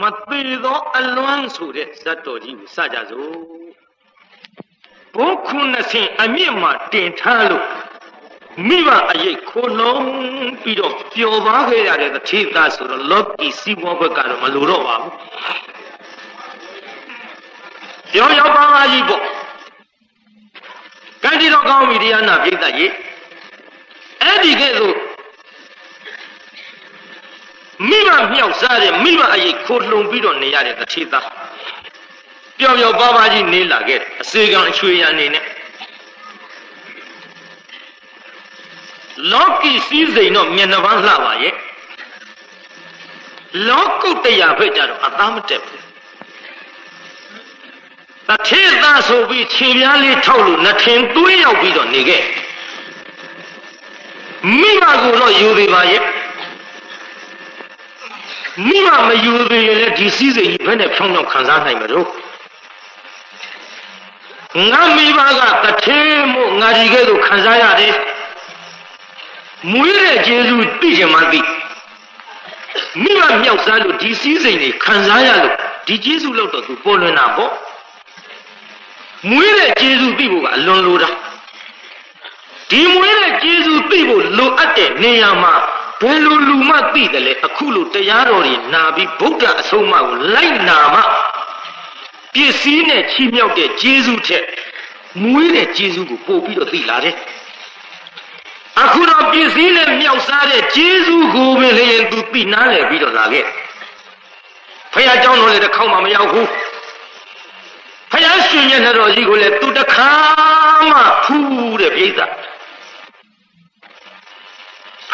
မသေးသောအလွမ်းဆိုတဲ့ဇတ်တော်ကြီးကိုစကြစို့ဘုခုနှစ်ဆင်အမြင့်မှာတင်ထားလို့မိဘအရေးခိုလုံးပြီးတော့ပျော်ပါခဲ့ရတဲ့တထေသားဆိုတော့လောကီစီးပွားဘက်ကတော့မလိုတော့ပါဘူးပြောရောက်ပါပါကြီးပေါ့ကံဒီတော့ကောင်းပြီတရားနာပြိတ္တကြီးအဲ့ဒီကဲ့သို့ မိမမြောက်စားတဲ့မိမအရေးခိုလုံပြီးတော့နေရတဲ့တထေသားပျော်ပျော်ပါပါကြီးနေလာခဲ့အစေကံအချွေရအနေနဲ့လောကီစည်းစိမ်တော့မျက်နှာပန်းလှပါရဲ့လောကုတ်တရားဘက်ကြတော့အသားမတက်ဘူးတထေသားဆိုပြီးခြေပြားလေးထောက်လို့နှထင်သွေးရောက်ပြီးတော့နေခဲ့မိမကိုတော့ယူသေးပါရဲ့ မိမမယူသေးရင်လည်းဒီစည်းစိမ်ကြီးဘယ်နဲ့ဖြောင်းဖြောင်းခံစားနိုင်မလို့ငါမိဘကတထေမို့ငါဒီကဲ့သို့ခံစားရတယ်မွေးတဲ့ကျေစုသိချင်မှသိမိဘမြောက်စားလို့ဒီစည်းစိမ်တွေခံစားရလို့ဒီကျေစုလောက်တော့သူပေါ်လွင်တာပေါ့မွေးတဲ့ကျေစုသိဖို့ကအလွန်လိုတာဒီမွေးတဲ့ကျေစုသိဖို့လိုအပ်တဲ့နေရာမှာ ဘယ်လိုလူမှသိတယ်လဲအခုလိုတရားတော်တွေနာပြီးဗုဒ္ဓအဆုံးအမကိုလိုက်နာမှပစ္စည်းနဲ့ချီးမြှောက်တဲ့ကျေစုထက်မွေးတဲ့ကျေစုကိုပို့ပြီးတော့သိလာတယ်အခုတော့ပစ္စည်းနဲ့မြောက်စားတဲ့ကျေးဇူးကိုပဲလျင်သူသိနားလည်ပြီးတော့လာခဲ့ဖခင်เจ้าတော်လည်းတစ်ခေါက်မှမရောက်ဘူးဖခင်ရှင်ရဲ့တော်ကြီးကိုလည်းသူတစ်ခါမှဖူးတဲ့ပြိဿ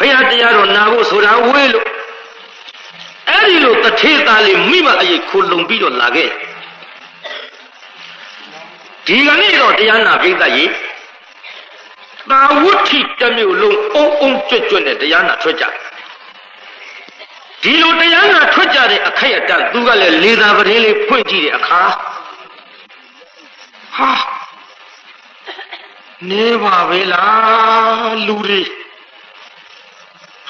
ဖခင်တရားတော်နာဖို့ဆိုတာဝေးလို့အဲ့ဒီလိုတထေသားလေးမိမအရေးခိုလုံပြီးတော့လာခဲ့ဒီကနေ့တော့တရားနာပြိဿကြီးသာဝဋ္ဌိတမျိုးလုံးအုံအုံကြွကြွနဲ့တရားနာထွက်ကြဒီလိုတရားနာထွက်ကြတဲ့အခိုက်အတန့်သူကလည်းလေသာပရင်းလေးဖွင့်ကြည့်တဲ့အခါဟာနေပါပဲလားလူတွေ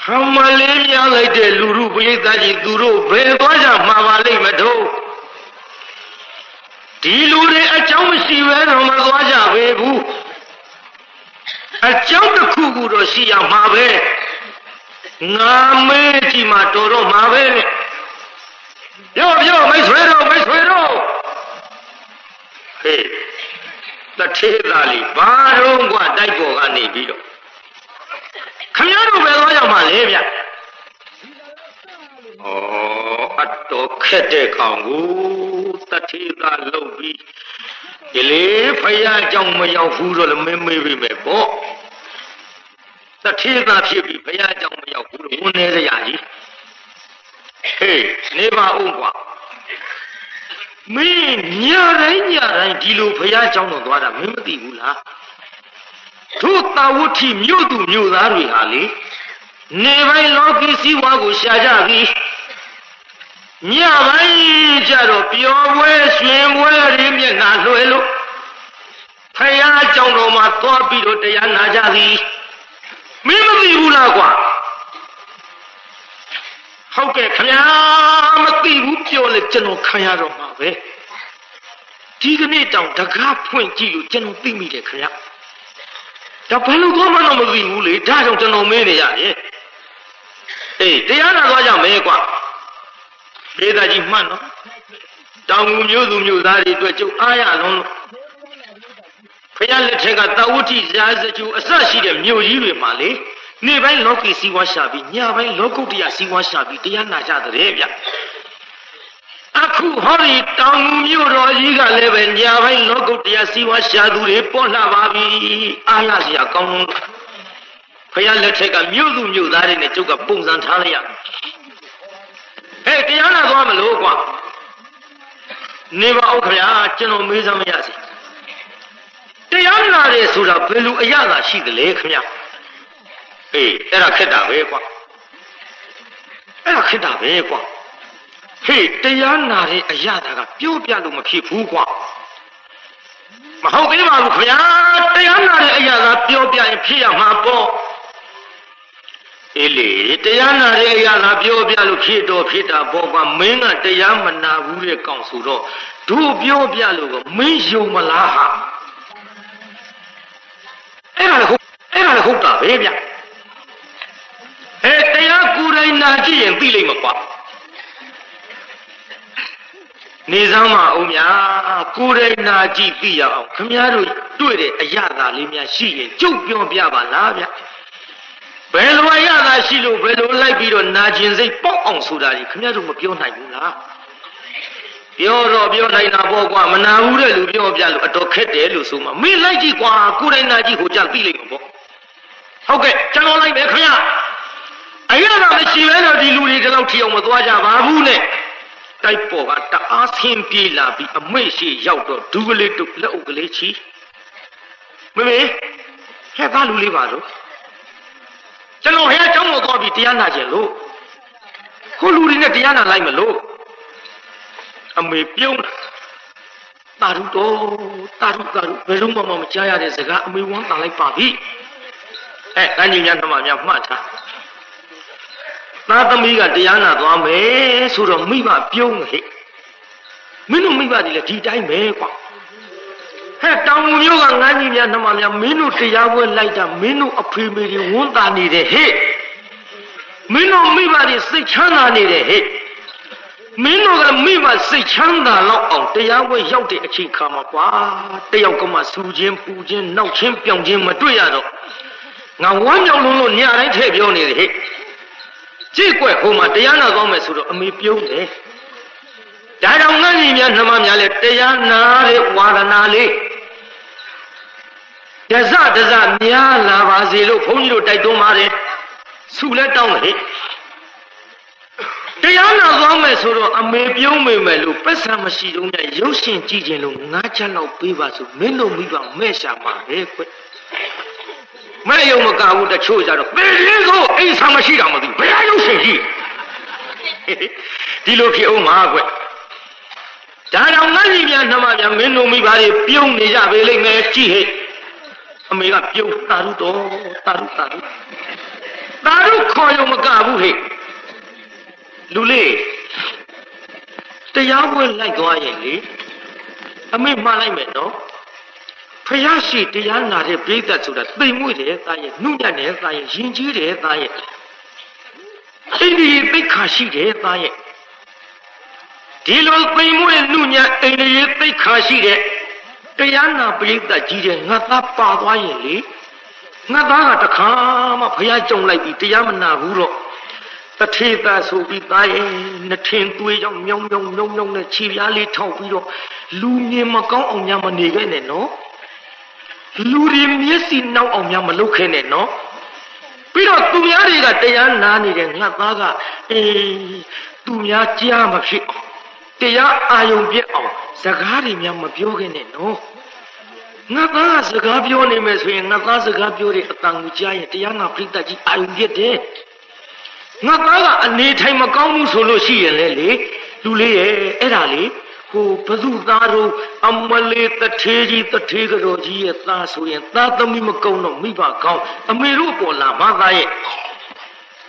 ဟမလေးများလိုက်တဲ့လူလူပရိသတ်ကြီးသူတို့ဘယ်သွားကြမှာပါလိမ့်မတို့ဒီလူတွေအကြောင်းမရှိဘဲတော့မသွားကြပေဘူးအကြောင်းတစ်ခုခုတော့ရှိရမှာပဲငါမဲကြီးမှာတော်တော့မှာပဲပြောပြောမိတ်ဆွေတို့မိတ်ဆွေတို့ဟေးတထေးသားလေးဘာတော့ကတိုက်ပေါ်ကနေပြီးတော့ ခမည်းတော်ပဲသွားကြမှာလေဗျဩအတော်ခက်တဲ့ကောင်ကိုတထေးသားလှုပ်ပြီးဒီလေဖယားကြောင့်မရောက်ဘူးတော့လည်းမမေးပြီမဲ့ပေါ့တထေးသားဖြစ်ပြီးဘုရားကြောင့်မရောက်ဘူးလို့ဝန်နေရကြီးဟေးနေပါဦးကွာမင်းညတိုင်းညတိုင်းဒီလိုဘုရားကြောင့်တော့သွားတာမင်းမသိဘူးလား တို့တာဝဋ္ဌိမြို့သူမြို့သားတွေဟာလေနေပိုင်းလောကီစည်းဝါးကိုရှာကြပြီညပိုင်းကြတော့ပျော်ပွဲရွှင်ပွဲရင်းမျက်နှာလွှဲလို့ဖယားကြောင့်တော်မှာသွားပြီးတော့တရားနာကြသည်မင်းမသိဘူးလားကွာဟုတ်ကဲ့ခင်ဗျာမသိဘူးပြောလေကျွန်တော်ခံရတော့မှာပဲဒီကနေ့တောင်တကားဖွင့်ကြည့်လို့ကျွန်တော်သိမိတယ်ခင်ဗျာ ဒါဘယ်လိုသွားမှတော့မသိဘူးလေဒါကြောင့်ကျွန်တော်မင်းနေရတယ်အေးတရားနာသွားကြမယ်ကွာဒေသကြီးမှတ်နော်တောင်ငူမျိုးသူမျိုးသားတွေအတွက်ကျုပ်အားရလုံးလို့ဖယားလက်ထက်ကတာဝတိရာဇကျူအစရှိတဲ့မြို့ကြီးတွေမှာလေနေ့ပိုင်းလောကီစီးပွားရှာပြီးညပိုင်းလောကုတ္တရာစီးပွားရှာပြီးတရားနာကြတဲ့ဗျ အခုဟောဒီတောင်မြို့တော်ကြီးကလည်းပဲညပိုင်းလောကုတ္တရာစီးပွားရှာသူတွေပေါ်လာပါပြီအားရစရာကောင်းလို့ဖယားလက်ထက်ကမြို့သူမြို့သားတွေနဲ့ကျုပ်ကပုံစံထားလိုက်ရဟဲ့တရားနာသွားမလို့ကွာနေပါဦးခင်ဗျာကျွန်တော်မေးစမ်းမရစီတရားနာတယ်ဆိုတာဘယ်လိုအရသာရှိသလဲခင်ဗျာအေးအဲ့ဒါခက်တာပဲကွာအဲ့ဒါခက်တာပဲကွာ ဟေးတရားနာတဲ့အရသာကပြောပြလို့မဖြစ်ဘူးကွာမဟုတ်သေးပါဘူးခင်ဗျာတရားနာတဲ့အရာသာပြောပြရင်ဖြစ်ရမှာပေါ့အေးလေတရားနာတဲ့အရာကပြောပြလို့ဖြစ်တော့ဖြစ်တာပေါ့ကွာမင်းကတရားမနာဘူးတဲ့ကောင်ဆိုတော့တို့ပြောပြလို့ကမင်းယုံမလားဟာအဲ့ဒါလည်းဟုတ်အဲ့ဒါလည်းဟုတ်တာပဲဗျအဲတရားကိုယ်တိုင်နာကြည့်ရင်သိလိမ့်မှာကွာ နေစမ်းမအောင်များကိုယ်တိုင်နာကြည့်သိရအောင်ခမည်းတော်တွေ့တဲ့အရာသာလေးများရှိရင်ကြုတ်ပြောပြပါလားဗျဘယ်လိုအရာသာရှိလို့ဘယ်လိုလိုက်ပြီးတော့နာကျင်စိတ်ပေါက်အောင်ဆိုတာကြီးခမည်းတော်မပြောနိုင်ဘူးလားပြောတော့ပြောနိုင်တာပေါ့ကွာမနာဘူးတဲ့လူပြောပြလို့အတော်ခက်တယ်လို့ဆိုမှမင်းလိုက်ကြည့်ကွာကိုယ်တိုင်နာကြည့်ဟိုကြသိလိမ့်မှာပေါ့ဟုတ်ကဲ့ကျွန်တော်လိုက်မယ်ခင်ဗျအရာသာမရှိဘဲတော့ဒီလူတွေဒီလောက်ထီအောင်မသွားကြပါဘူးနဲ့ တိုက်ပေါ်ကတအားဆင်းပြေးလာပြီးအမိတ်ရှိရောက်တော့ဒူးကလေးတုပ်လက်အုပ်ကလေးချီမမေဟဲ့ဘာလူလေးပါတော့ကျွန်တော်ဟဲ့အကြောင်းကိုသွားပြီးတရားနာခြင်းလို့ခုလူတွေနဲ့တရားနာလိုက်မလို့အမေပြုံးတာရုတော်တာရုတာရုဘယ်လုံးမှမကြားရတဲ့စကားအမေဝမ်းတာလိုက်ပါပြီအဲတန်ကြီးများနှမများမှတ်ထား သားသမီးကတရားနာသွားမယ်ဆိုတော့မိဘပြုံးဟဲ့မင်းတို့မိဘတွေလည်းဒီတိုင်းပဲကွာဟဲ့တောင်မျိုးကငန်းကြီးများနှမများမင်းတို့တရားပွဲလိုက်တာမင်းတို့အဖေမေတွေဝန်တာနေတယ်ဟဲ့မင်းတို့မိဘတွေစိတ်ချမ်းသာနေတယ်ဟဲ့မင်းတို့ကမိဘစိတ်ချမ်းသာလောက်အောင်တရားပွဲရောက်တဲ့အချိန်ခါမှာကွာတယောက်ကမှစူခြင်းပူခြင်းနောက်ချင်းပြောင်ခြင်းမတွေ့ရတော့ငါဝမ်းမြောက်လုံးလို့ညတိုင်းထည့်ပြောနေတယ်ဟဲ့ ကြည့်ကွက်ဟိုမှာတရားနာကောင်းမယ်ဆိုတော့အမေပြုံးတယ်ဒါကြောင့်ငါညီများနှမများလဲတရားနာတဲ့ဝါဒနာလေးဒဇဒဇများလာပါစေလို့ဘုန်းကြီးတို့တိုက်တွန်းပါတယ်ဆုလဲတောင်းတယ်တရားနာကောင်းမယ်ဆိုတော့အမေပြုံးမေမယ်လို့ပက်ဆံမရှိတော့မြရုပ်ရှင်ကြည့်ခြင်းလို့ငါးချက်လောက်ပေးပါဆိုမင်းတို့မိဘမဲ့ရှာမှာပဲကွ မဲ့ယုံမကဘူးတချို့ကြတော့ဘယ်လေးကိုအိမ်ဆာမရှိတာမသိဘယ်ရုပ်ရှင်ရှိဒီလိုဖြစ်အောင်မှာကွဒါကြောင့်ငါကြီးများနှမများမင်းတို့မိဘတွေပြုံးနေကြပေလိမ့်မယ်ကြည့်ဟဲ့အမေကပြုံးတာရုတော်တာရုတာရုတာရုခေါ်ယုံမကဘူးဟဲ့လူလေးတရားပွဲလိုက်သွားရင်လေအမေမှားလိုက်မယ်နော် ဖယားရှိတရားနာတဲ့ပြိဿဆိုတာသိမ်မွေ့တယ်သားရဲ့နှုတ်ညံ့တယ်သားရဲ့ယဉ်ကျေးတယ်သားရဲ့အိန္ဒိယသိက္ခာရှိတယ်သားရဲ့ဒီလိုသိမ်မွေ့နှုတ်ညံ့အိန္ဒိယသိက္ခာရှိတဲ့တရားနာပြိဿကြီးတဲ့ငါသားပါသွားရင်လေငါသားကတခါမှဖယားကြုံလိုက်ပြီးတရားမနာဘူးတော့တထေသာဆိုပြီးသားရဲ့နှထင်သွေးကြောင့်မြောင်မြောင်မြောင်မြောင်နဲ့ခြေပြားလေးထောက်ပြီးတော့လူမြင်မကောင်းအောင်ညမနေခဲ့နဲ့နော် လူတွေမျက်စိနောက်အောင်များမလုပ်ခဲနဲ့နော်ပြီးတော့သူများတွေကတရားနာနေတဲ့ငါသားကအေးသူများကြားမဖြစ်အောင်တရားအာယုံပြက်အောင်စကားတွေများမပြောခဲ့နဲ့နော်ငါသားကစကားပြောနေမယ်ဆိုရင်ငါသားစကားပြောတဲ့အတန်ကိုကြားရင်တရားနာပြိတ္တကြီးအာယုံပြက်တယ်ငါသားကအနေထိုင်မကောင်းဘူးဆိုလို့ရှိရင်လေလေလူလေးရဲ့အဲ့ဒါလေ ဟိုဘသူသားတို့အမလေးတထေးကြီးတထေးကတော်ကြီးရဲ့သားဆိုရင်သားသမီးမကုန်းတော့မိဘကောင်းအမေတို့ပေါ်လာမသားရဲ့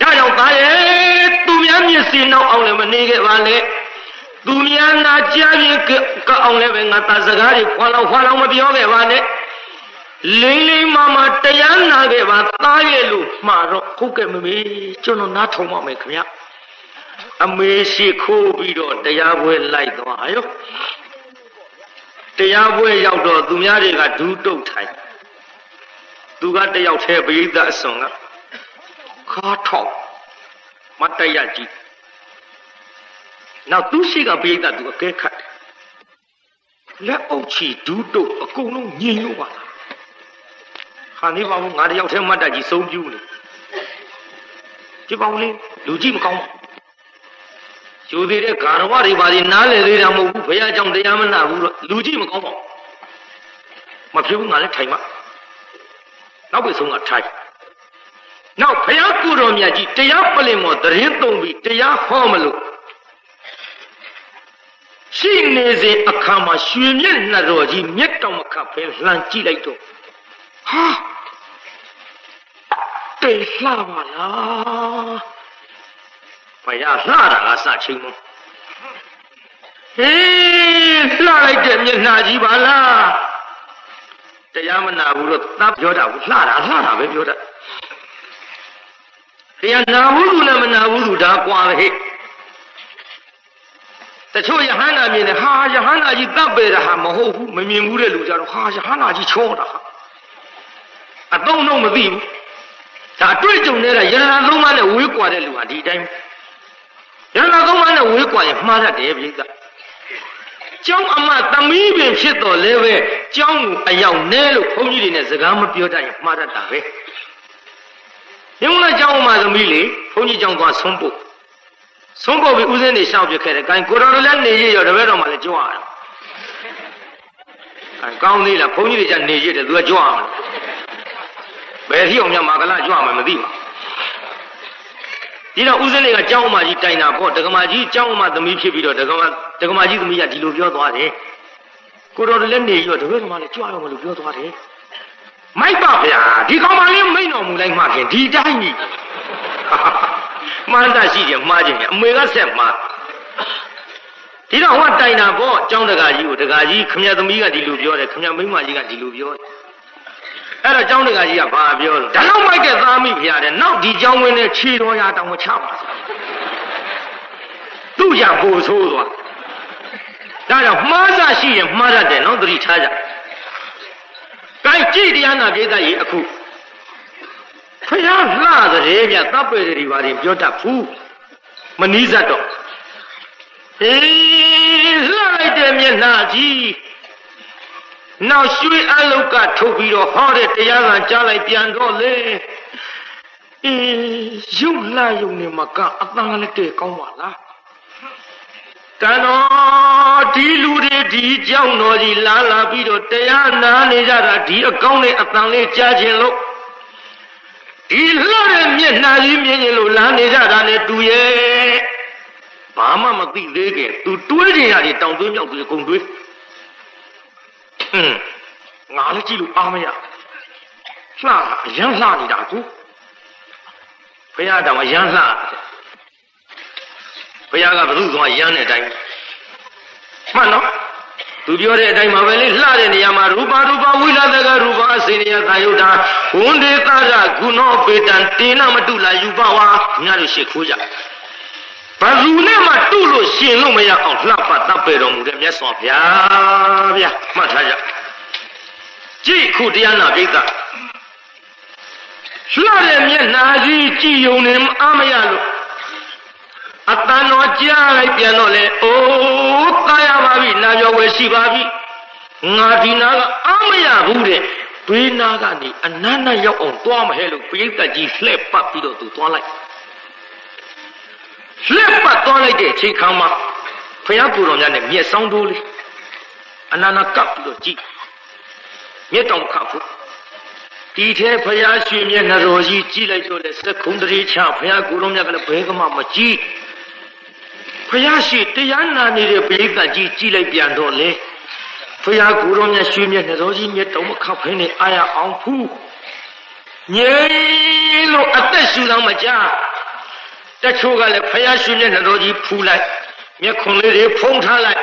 ဒါကြောင့်သားရဲ့သူများမျက်စိနောက်အောင်လည်းမနေခဲ့ပါနဲ့သူများနာကြားရင်ကအောင်လည်းပဲငါသားစကားတွေခွာလောက်ခွာလောက်မပြောခဲ့ပါနဲ့လိမ့်လိမ့်မမတရားနာခဲ့ပါသားရဲ့လို့မှာတော့ဟုတ်ကဲ့မမေကျွန်တော်နားထောင်ပါမယ်ခင်ဗျာ အမေရှိခိုးပြီးတော့တရားပွဲလိုက်သွားရောတရားပွဲရောက်တော့သူများတွေကဒူးတုတ်ထိုင်သူကတယောက်တည်းပရိသတ်အစွန်ကခါထောက်မတရကြည့်နောက်သူရှိကပရိသတ်သူအကဲခတ်တယ်လက်အုပ်ချီဒူးတုတ်အကုန်လုံးညင်လို့ပါလားဟာနေပါဘူးငါတယောက်တည်းမတ်တကြီးစုံပြူးနေဒီပေါင်းလေးလူကြည့်မကောင်းဘူး ယူသေးတဲ့ဂါရဝတွေပါဒီနားလေသေးတာမဟုတ်ဘူးဘုရားကြောင့်တရားမနာဘူးတော့လူကြည့်မကောင်းပါဘူးမဖြစ်ဘူးငါလည်းထိုင်မနောက်ပြီဆုံးကထိုင်နောက်ဘုရားကိုတော်မြတ်ကြီးတရားပလင်မော်တရင်သုံးပြီးတရားဟောမလို့ရှိနေစဉ်အခါမှာရွှေမြက်နှတော်ကြီးမျက်တောင်မခတ်ပဲလှန်ကြည့်လိုက်တော့ဟာတတိတ်လှပါလား ဘုရားလှတာကစချင်းမဟေးလှလိုက်တဲ့မျက်နှာကြီးပါလားတရားမနာဘူးလို့သတ်ပြောတာဘူးလှတာလှတာပဲပြောတာတရားနာဘူးလူနဲ့မနာဘူးလူဒါကွာပဲဟဲ့တချို့ယဟန္တာမြင်တယ်ဟာယဟန္တာကြီးတပ်ပေတာဟာမဟုတ်ဘူးမမြင်ဘူးတဲ့လူကြတော့ဟာယဟန္တာကြီးချောတာအတုံးတော့မသိဘူးဒါအတွေ့အကြုံနဲ့ရတနာသုံးပါးနဲ့ဝေးကွာတဲ့လူဟာဒီတိုင်း ရတနာသုံးပါးနဲ့ဝေးကွာရင်မှားတတ်တယ်ပြိဿကျောင်းအမသမီးပင်ဖြစ်တော်လဲပဲကျောင်းကိုအယောက်နဲလို့ဘုန်းကြီးတွေနဲ့စကားမပြောတတ်ရင်မှားတတ်တာပဲညုံလာကျောင်းအမသမီးလေဘုန်းကြီးကျောင်းသွားဆုံးဖို့ဆုံးဖို့ပြီးဦးစင်းနေရှောက်ပြခဲ့တယ်။ကိုင်ကိုတော်လည်းနေရရောတပည့်တော်မှလည်းကြွရအောင်။အဲကောင်းသေးလားဘုန်းကြီးတွေကနေရတယ်သူကကြွအောင်။ဘယ်ထိအောင်မြတ်မာကလကြွမယ်မသိပါဘူး။ ဒီတော့ဦးစင်းတွေကကျောင်းအမကြီးတိုင်တာပေါ့ဒကမာကြီးကျောင်းအမသမီးဖြစ်ပြီးတော့ဒကမာဒကမာကြီးသမီးကဒီလိုပြောသွားတယ်။ကိုတော်လည်းနေရောတပည့်တော်မှလည်းကြွရအောင်လို့ပြောသွားတယ်။မိုက်ပါဗျာဒီကောင်မလေးမိန်တော်မူလိုက်မှခင်ဒီတိုင်းကြီးမှန်းတာရှိကြမှားခြင်းအမေကဆက်မှားဒီတော့ဟောတိုင်တာပေါ့အကြောင်းတကာကြီးကိုတကာကြီးခမရသမီးကဒီလိုပြောတယ်ခမရမိမကြီးကဒီလိုပြောတယ် အဲ့တော့ကျောင်းတကာကြီးကဘာပြောလို့ဒါတော့မိုက်တဲ့သားမိဖရားတဲ့နောက်ဒီကျောင်းဝင်းနဲ့ခြေတော်ရတောင်မချပါဘူးသူ့ရပို့ဆိုးသွားဒါကြောင့်မှားစားရှိရင်မှားတတ်တယ်နော်သတိထားကြ။ကိုင်းကြည်တရားနာပြေးသားကြီးအခုဖယားလှတဲ့ဗျတပ်ပေတွေဘာတွေပြောတတ်ဘူးမနီးစပ်တော့ဟေးလှလိုက်တဲ့မျက်နှာကြီး နောက်ရွှေအလုတ်ကထုတ်ပြီးတော့ဟောတဲ့တရားကကြားလိုက်ပြန်တော့လေအေးရုပ်လှရုံနဲ့မကအတန်လည်းတဲ့ကောင်းပါလားတန်တော်ဒီလူတွေဒီကြောင်းတော်ကြီးလာလာပြီးတော့တရားနာနေကြတာဒီအကောင်းနဲ့အတန်လေးကြားခြင်းလို့ဒီလှတဲ့မျက်နှာကြီးမြင်ရင်လို့လမ်းနေကြတာနဲ့တူရဲ့ဘာမှမသိသေးခင်သူတွေးကြရတယ်တောင်သွင်းမြောက်သွင်းကုန်တွေး ဟွန်းငါလည်းကြည့်လို့အားမရလှအရန်လှနေတာကူဘုရားတောင်အရန်လှဘုရားကဘုသူ့သွားရမ်းတဲ့အတိုင်းမှန်နော်သူပြောတဲ့အတိုင်းမှာပဲလေလှတဲ့နေရာမှာရူပရူပဝိလာတကရူပအစေနယသာယုတ်တာဝန္ဒေသရဂုဏောပေတံတေနမတုလာယူပဝါညတို့ရှေ့ခိုးကြ ဘသူနဲ့မှတုလို့ရှင်လို့မရအောင်လှပတပ်ပေတော်မူတဲ့မြတ်စွာဘုရားဗျာမှတ်ထားကြကြည့်ခုတရားနာပိဋကလှတဲ့မျက်နှာကြီးကြည်ယုံနေအားမရလို့အတန်တော်ကြားလိုက်ပြန်တော့လေအိုးတာရပါပြီနာပြောဝယ်ရှိပါပြီငါဒီနာကအမရဘူးတဲ့ဘေးနာကနေအနန္တရောက်အောင်တွားမဟဲလို့ပြိဿကြီးလှဲ့ပတ်ပြီးတော့သူတွားလိုက် လှဲ့ပတ်တွားလိုက်တဲ့အချိန်ခါမှာဖယားကိုယ်တော်များနဲ့မျက်စောင်းတိုးလေးအနန္တကပ်ပြီးတော့ကြည့်မျက်တောင်ခတ်ဖို့ဒီထဲဖယားရွှေမျက်နှာတော်ကြီးကြည့်လိုက်တော့လေစက္ခုံတရေချဖယားကိုယ်တော်များကလည်းဘဲကမှမကြည့်ဖယားရှိတရားနာနေတဲ့ပိဋကကြီးကြည်လိုက်ပြန်တော့လေဖယားကိုရောမြတ်ရွှေမြတ်နှတော်ကြီးမြတ်တော်မခတ်ဖင်းနေအာရအောင်ဖူးငြိမ်လို့အသက်ရှူတော့မကြ တချို့ကလည်းဖယားရွှေမြတ်နှတော်ကြီးဖူးလိုက်မျက်ခွန်လေးတွေဖုံးထားလိုက်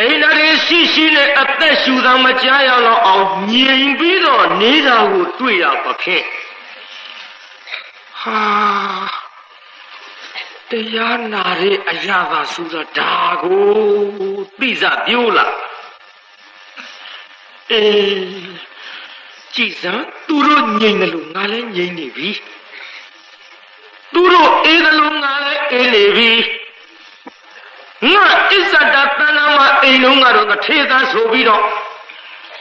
အိန္ဒြေရှိရှိနဲ့အသက်ရှူတော့မကြရတော့အောင်ငြိမ်ပြီးတော့နေတာကိုတွေ့ရပါဖြင့်ဟာတရားနာတဲ့အရာသာဆိုတော့ဒါကိုသိစပြိုးလာအေးကြည်စံသူတို့ငြိမ်တယ်လို့ငါလည်းငြိမ်နေပြီ သူတို့အေးတယ်လို့ငါလည်းအေးနေပြီငါအစ္ဆဒတဏ္ဍမအိမ်လုံးကတော့ထေသာဆိုပြီးတော့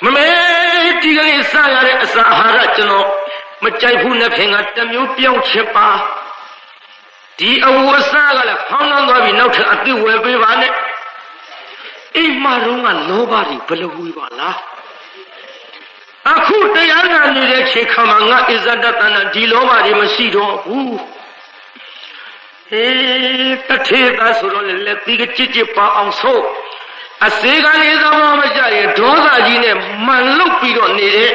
မမေဒီကနေ့စရတဲ့အစာအာဟာရကျွန်တော်မကြိုက်ဘူးနဲ့ခင်ကတမျိုးပြောင်းချစ်ပါဒီအဝတ်စားကလည်းဖောင်းနှောင်းသွားပြီးနောက်ထပ်အသစ်ဝယ်ပေးပါနဲ့အိမ်မှာတော့ကလောဘတွေဘယ်လိုဝေးပါလားအခုတရားနာနေတဲ့ချိန်ခါမှာငါအစ္ဆဒတနာဒီလောဘတွေမရှိတော့ဘူး ဟေးတထေသာဆိုတော့လည်းလက်သီးကကြစ်ကြစ်ပါအောင်ဆိုအစေကလေးသဘောမကြရင်ဒေါသကြီးနဲ့မှန်လုတ်ပြီးတော့နေတဲ့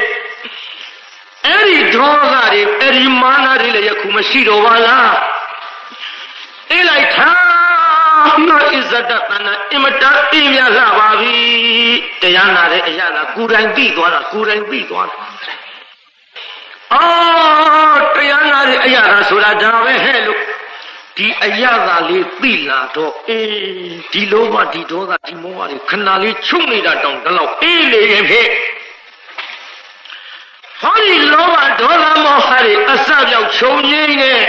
အဲ့ဒီဒေါသတွေအဲ့ဒီမာနတွေလည်းယခုမရှိတော့ပါလားအေးလိုက်ထားငါဣဇဒတနာအင်မတန်အေးမြလာပါပြီတရားနာတဲ့အရာကကိုယ်တိုင်သိသွားတာကိုယ်တိုင်သိသွားတာအော်တရားနာတဲ့အရာကဆိုတာဒါပဲဟဲ့လို့ ဒီအရာသာလေးသိလာတော့အေးဒီလောဘဒီဒေါသဒီမောဟတွေခဏလေးချုပ်နေတာတောင်တလောက်အေးလေရင်ဖြစ်ဟောဒီလောဘဒေါသမောဟတွေအစပြောက်ခြုံငိမ့်နဲ့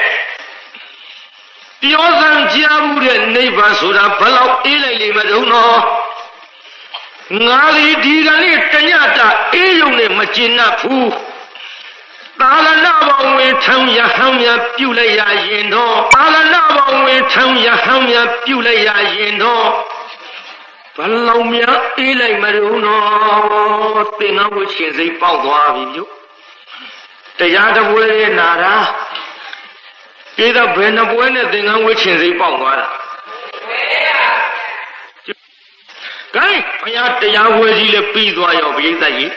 ပြောစံကြားမှုတဲ့နိဗ္ဗာန်ဆိုတာဘလောက်အေးလိုက်လိမ့်မတုံးတော့ငါဒီဒီကနေ့တညတာအေးရုံနဲ့မကျင်납ဘူး သာလနာဘောင်ဝင်ထံရဟန်းများပြုလိုက်ရရင်တော့သာလနာဘောင်ဝင်ထံရဟန်းများပြုလိုက်ရရင်တော့ဘလောက်များအေးလိုက်မလို့နော်သင်္ကန်းဝရှင်စိတ်ပေါက်သွားပြီပြုတရားတပွဲနာတာအေးတော့ဘယ်နှပွဲနဲ့သင်္ကန်းဝရှင်စိတ်ပေါက်သွားတာကဲဘုရားတရားဝဲကြီးလည်းပြီးသွားရောဘိသိက်ကြီး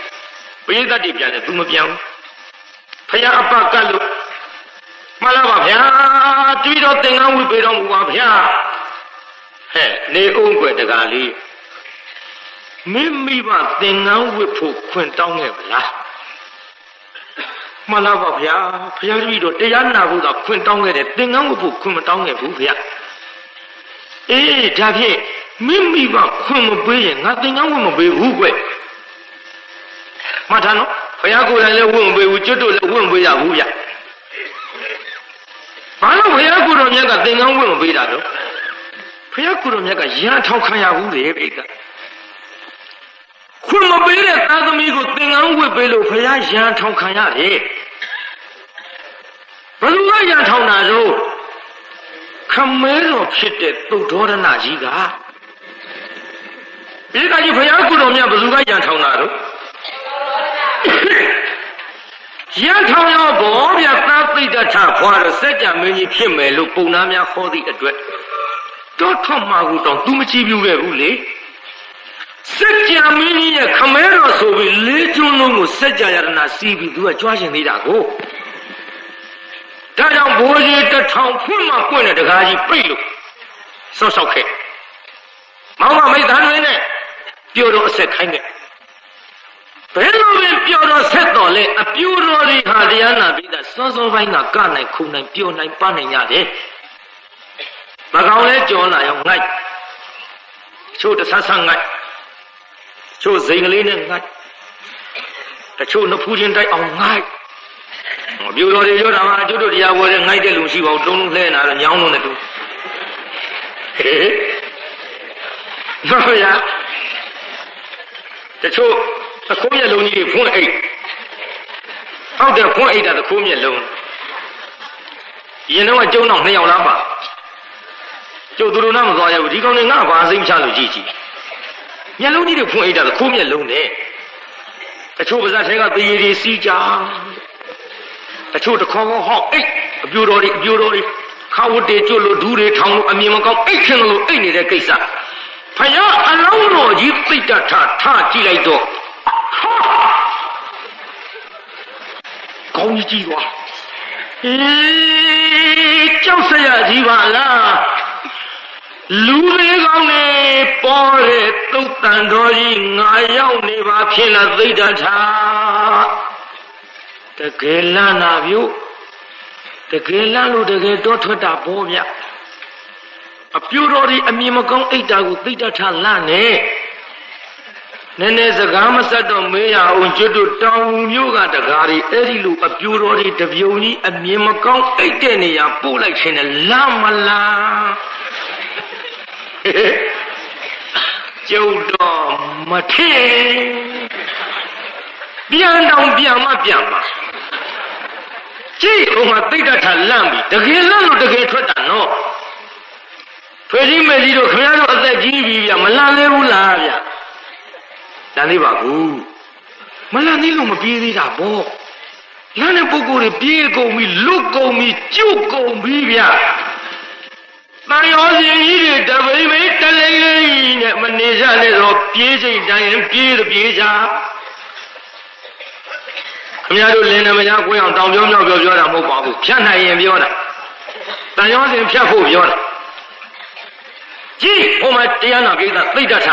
ဘိသိက်တွေပြန်တယ်သူမပြန်ဘူး ဖယားအပကတ်လို့မှန်လားပါဗျာတတိတော်သင်္ကန်းဝိပေတော်မူပါဗျာဟဲ့နေအောင်ွယ်တကားလေးမိမိဘသင်္ကန်းဝိဖို့ခွင့်တောင်းခဲ့ဗလားမှန်လားပါဗျာဖယားတတိတော်တရားနာဖို့သာခွင့်တောင်းခဲ့တယ်သင်္ကန်းဝိဖို့ခွင့်မတောင်းခဲ့ဘူးဗျာအေးဒါဖြင့်မိမိဘခွင့်မပေးရင်ငါသင်္ကန်းဝိမပေးဘူးကွမှတ်ထားနော် ဘုရားကိုယ်တိုင်လည်းဝင့်ပေးဘူးကျွတ်တို့လည်းဝင့်ပေးရဘူးဗျဘာလို့ဘုရားကိုယ်တော်မြတ်ကသင်္ကန်းဝင့်မပေးတာတော့ဘုရားကိုယ်တော်မြတ်ကရန်ထောက်ခံရဘူးလေဘိကခွင့်မပေးတဲ့သာသမီကိုသင်္ကန်းဝင့်ပေးလို့ဘုရားရန်ထောက်ခံရတယ်ဘယ်လိုရန်ထောက်တာတော့ခမဲတော်ဖြစ်တဲ့သုတ်တော်ရဏကြီးကဒီကကြီးဘုရားကိုယ်တော်မြတ်ဘယ်သူကရန်ထောက်တာတော့ ရန်ထောင်ရောဘောဗျာသာသိတ္တထဖွာတော့စัจ जा မင်းကြီးဖြစ်မယ်လို့ပုံနာများဟောသည့်အတွက်တော့ထွတ်မှာကူတောင် तू မကြည့်ပြခဲ့ဘူးလေစัจ जा မင်းကြီးရဲ့ခမဲတော်ဆိုပြီးလေးကျွန်းလုံးကိုစัจ जा ရတနာစီးပြီး तू ကကြွားရှင်သေးတာကိုဒါကြောင့်ဘိုးကြီးတထောင်ဖွင့်မှပွင့်တဲ့တကားကြီးပြိတ်လို့ဆော့ဆော့ခဲ့မောင်မမိတ်သားတွေနဲ့ပြို့တော့အဆက်ခိုင်းတယ် ဘယ်လိုပဲပြောတော့ဆက်တော်လဲအပြူတော်ဒီဟာတရားနာပြီးသားစောစောပိုင်းကကနိုင်ခုနိုင်ပြောနိုင်ပနိုင်ရတယ်မကောင်လဲကြောလာရောငိုက်ချို့တဆဆငိုက်ချို့စိန်ကလေးနဲ့ငိုက်တချို့နှဖူးချင်းတိုက်အောင်ငိုက်အပြူတော်တွေပြောတာမှာကျွတ်တို့တရားပွဲငိုက်တဲ့လူရှိပါဘူးတုံးလုံးလှဲနာတော့ညောင်းလုံးနဲ့တူဟေးဟုတ်ရတချို့ သခိုးမျက်လုံးကြီးဖွင့်အိတ်ဟုတ်တယ်ဖွင့်အိတ်တာသခိုးမျက်လုံးရင်တော့ကျုံတော့နှစ်ယောက်လားပါကျုပ်သူတို့နားမသွားရဘူးဒီကောင်တွေငါဘာစိတ်မချလို့ကြည့်ကြည့်မျက်လုံးကြီးတွေဖွင့်အိတ်တာသခိုးမျက်လုံးနဲ့တချို့ပါးစပ်ထဲကသေရည်တွေစီးကြတချို့တခေါခေါဟောက်အိတ်အပြူတော်တွေအပြူတော်တွေခါဝတ်တွေကျွတ်လို့ဒူးတွေထောင်လို့အမြင်မကောင်းအိတ်ခင်လို့အိတ်နေတဲ့ကိစ္စဖယားအလောင်းတော်ကြီးသိတ္တထထကြည့်လိုက်တော့ ကောင်းကြီးကြီးသွားအေးကြောက်စရာကြီးပါလားလူလေးကောင်းနေပေါ်တဲ့သုတ်တန်တော်ကြီးငါရောက်နေပါဖြစ်လားသိတ္ထာတကယ်လန်းနာပြုတကယ်လန်းလို့တကယ်တော့ထွက်တာပေါ်ဗျအပြူတော်ဒီအမြင်မကောင်းအိတ်တာကိုသိတ္ထာလန့်နေ နည်းနည်းစကားမဆက်တော့မေးရအောင်ကျွတ်တို့တောင်မျိုးကတကားတွေအဲ့ဒီလိုအပြိုတော်တွေတပြုံကြီးအမြင်မကောင်းအိတ်တဲ့နေရာပို့လိုက်ခြင်းနဲ့လမ်းမလားကျုပ်တော့မထင်ပြန်တော့ပြန်မပြန်ပါကြည့်ဟိုမှာတိတ်တထလန့်ပြီတကယ်လန့်လို့တကယ်ထွက်တာနော်ဖွေးကြီးမေကြီးတို့ခင်ဗျားတို့အသက်ကြီးပြီဗျမလန့်သေးဘူးလားဗျ လမ်းသေးပါဘူးမလမ်းသေးလို့မပြေးသေးတာပေါ့လမ်းတဲ့ပုဂ္ဂိုလ်တွေပြေးကုန်ပြီလွတ်ကုန်ပြီကျွတ်ကုန်ပြီဗျတန်ရောရှင်ကြီးတွေတပိမိတလိမ့်လိမ့်နဲ့မနေကြနဲ့တော့ပြေးချိန်တိုင်းပြေးတပြေးကြခင်ဗျားတို့လင်းနေမညာကိုအောင်တောင်ပြောမြောက်ပြောပြောတာမဟုတ်ပါဘူးဖြတ်နိုင်ရင်ပြောတာတန်ရောစင်ဖြတ်ဖို့ပြောတာကြည့်ဟိုမှာတရားနာပိဋကသိတ္တထ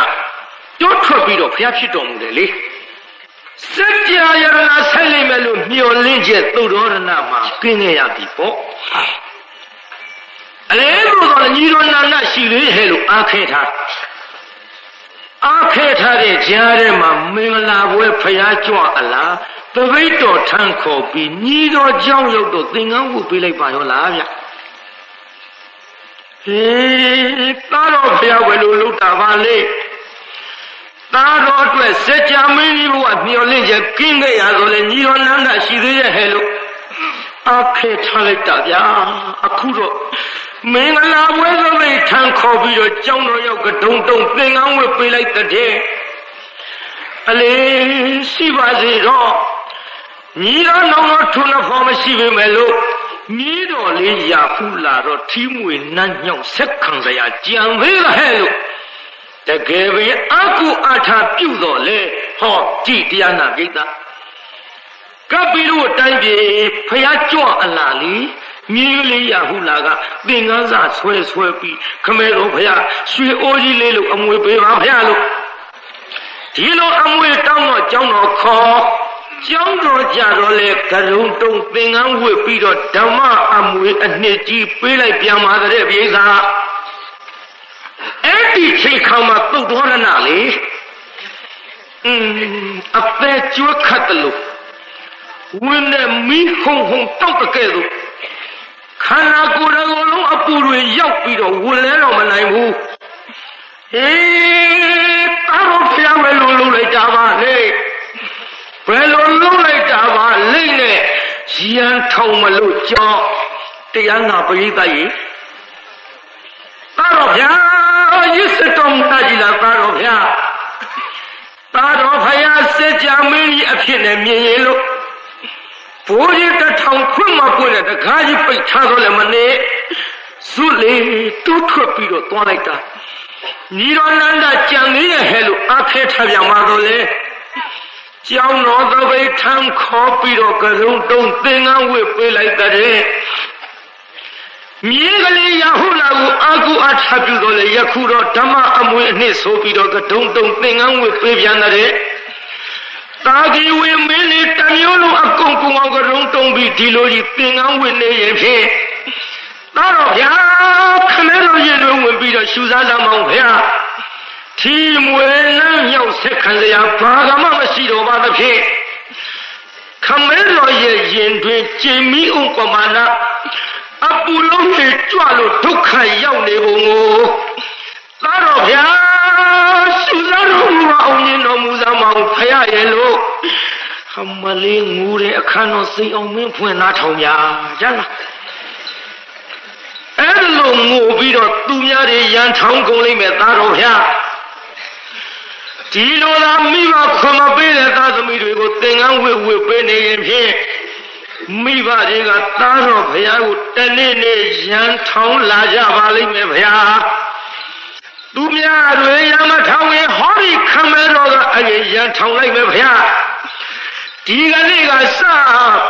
ပြောထွက်ပြီးတော့ဘုရားဖြစ်တော်မူတယ်လေစัจ जा ယရဏဆက်လိမ့်မယ်လို့မျှော်လင့်ချက်သုတော်ရဏမှာကင်းခဲ့ရပြီပေါ့အလဲလို့တော့ညီတော်နာနာရှိသေးဟဲ့လို့အားခဲထားအားခဲထားတဲ့ကြားထဲမှာမင်္ဂလာပွဲဖျားကြွအလားတပိတ်တော်ထမ်းခေါ်ပြီးညီတော်ကြောင်းရုပ်တော့သင်္ကန်းဝတ်ပေးလိုက်ပါရောလားဗျဟေးသားတော်ဖျားဝယ်လို့လုတာပါလေ သားတော်အတွက်စัจ जा မင်းကြီးဘုရားမျှော်လင့်ချက်ကင်းခဲ့ရဆိုလေညီတော်နန္ဒရှိသေးရဲ့ဟဲ့လို့အားခဲထားလိုက်တာဗျာအခုတော့မင်္ဂလာပွဲသပိတ်ထမ်းခေါ်ပြီးတော့ကြောင်းတော်ရောက်ကဒုံတုံသင်္ကန်းဝတ်ပေးလိုက်တဲ့အလေရှိပါစေတော့ညီတော်နောင်တော်ထုံးဖို့မရှိပေမဲ့လို့ညီတော်လေးရာဖူးလာတော့ထီးမွေနှမ်းညောင်ဆက်ခံစရာကြံသေးဟဲ့လို့ တကယ်ပဲအကုအထာပြုတော်လေဟောကြည်တရားနာပိဋကကပ်ပြီးတော့တိုင်းပြည်ဖះကြွအလားလီမြေးလေးရဟုလာကသင်္ကန်းစာဆွဲဆွဲပြီးခမဲတော်ဖះရွှေအိုးကြီးလေးလို့အမွေပေးပါဖះလို့ဒီလိုအမွေတောင်းတော့ကျောင်းတော်ခေါ်ကျောင်းတော်ကြတော့လေကရုံတုံသင်္ကန်းဝတ်ပြီးတော့ဓမ္မအမွေအနှစ်ကြီးပေးလိုက်ပြန်ပါတဲ့ပြေသာ အဲ့ဒီချိန်ခါမှာသုတ်တော်ရဏလေอืมအသက်ကျွတ်ခတ်တယ်လို့ဝင်းနဲ့မီးဟုံဟုံတောက်တကဲ့သို့ခန္ဓာကိုယ်တော်လုံးအပူတွေရောက်ပြီးတော့ဝင်လဲတော့မနိုင်ဘူးဟေးတာတော်ဖျားမယ်လို့လုပ်လိုက်တာပါလေဘယ်လိုလုပ်လိုက်တာပါလိမ့်နဲ့ရန်ထောင်မလို့ကြောင်းတရားနာပရိသတ်ကြီး တာတော်ဖျားရစ်စတော်မူတာကြီးလားတာတော်ဖျားတာတော်ဖျားစစ်ကြမင်းကြီးအဖြစ်နဲ့မြင်ရင်လို့ဘိုးကြီးတထောင်ခွင့်မပွင့်တဲ့တကားကြီးပိတ်ထားတော့လည်းမနေစုလေတူးထွက်ပြီးတော့သွားလိုက်တာညီတော်နန္ဒကြံသေးရဲ့ဟဲ့လို့အခဲထားပြန်ပါတော့လေကျောင်းတော်သပိတ်ထမ်းခေါ်ပြီးတော့ကရုံတုံသင်္ကန်းဝတ်ပေးလိုက်တဲ့ မြေကလေးရဟုလာကိုအာကုအထပြုတော့လေယခုတော့ဓမ္မအမွေအနှစ်ဆိုပြီးတော့ကဒုံတုံသင်္ကန်းဝတ်ပေးပြန်တဲ့တာကြီးဝင်းမင်းလေးတမျိုးလုံးအကုန်ကုန်အောင်ကရုံတုံပြီးဒီလိုကြီးသင်္ကန်းဝတ်နေရင်ဖြင့်တော့ဗျာခမဲတော်ရင်တွေဝင်ပြီးတော့ရှူစားသားမောင်ဗျာထီမွေလမ်းမြောက်ဆက်ခံစရာဘာကမှမရှိတော့ပါသဖြင့်ခမဲတော်ရဲ့ရင်တွင်ကျင်မီဥပမာနာ အပူလုံးတွေကြွလို့ဒုက္ခရောက်နေပုံကိုသာတော်ဗျာရှူစားတော်မူအောင်ရင်တော်မူစားမအောင်ဖရရဲ့လို့ဟမလေးငူတဲ့အခန်းတော်စိတ်အောင်မင်းဖွင့်သားထောင်ညာကြလားအဲ့လိုငိုပြီးတော့သူများတွေရန်ထောင်းကုန်လိမ့်မယ်သားတော်ဗျာဒီလိုလားမိဘခွန်မပေးတဲ့သားသမီးတွေကိုသင်္ကန်းဝစ်ဝစ်ပေးနေရင်ဖြင့် မိဘတွေကသားတော်ဘုရားကိုတနေ့နေ့ရန်ထောင်းလာကြပါလိမ့်မယ်ဗျာသူများတွေရမထောင်းရင်ဟောဒီခမဲတော်ကအရင်ရန်ထောင်းလိုက်မယ်ဗျာဒီကနေ့ကစ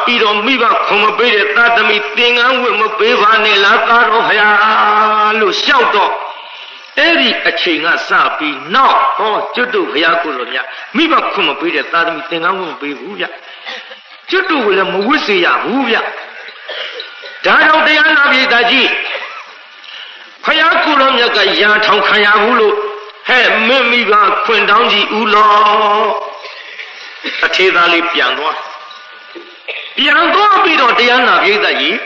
ပြီးတော့မိဘခွန်မပေးတဲ့သားသမီးသင်္ကန်းဝတ်မပေးပါနဲ့လားသားတော်ဘုရားလို့ရှောက်တော့အဲ့ဒီအချိန်ကစပြီးနောက်ဟောကျွတ်တို့ဘုရားကိုယ်တော်မြတ်မိဘခွန်မပေးတဲ့သားသမီးသင်္ကန်းဝတ်မပေးဘူးဗျ ကျွတ်တို့ကလည်းမဝတ်စေရဘူးဗျဒါကြောင့်တရားနာပြည်သားကြီးဖယားကိုယ်တော်မြတ်ကရာထောင်ခံရဘူးလို့ဟဲ့မင်းမိဘခွင်တောင်းကြည့်ဦးလောအထေသားလေးပြန်သွားပြန်သွားပြီးတော့တရားနာပြည်သားကြီး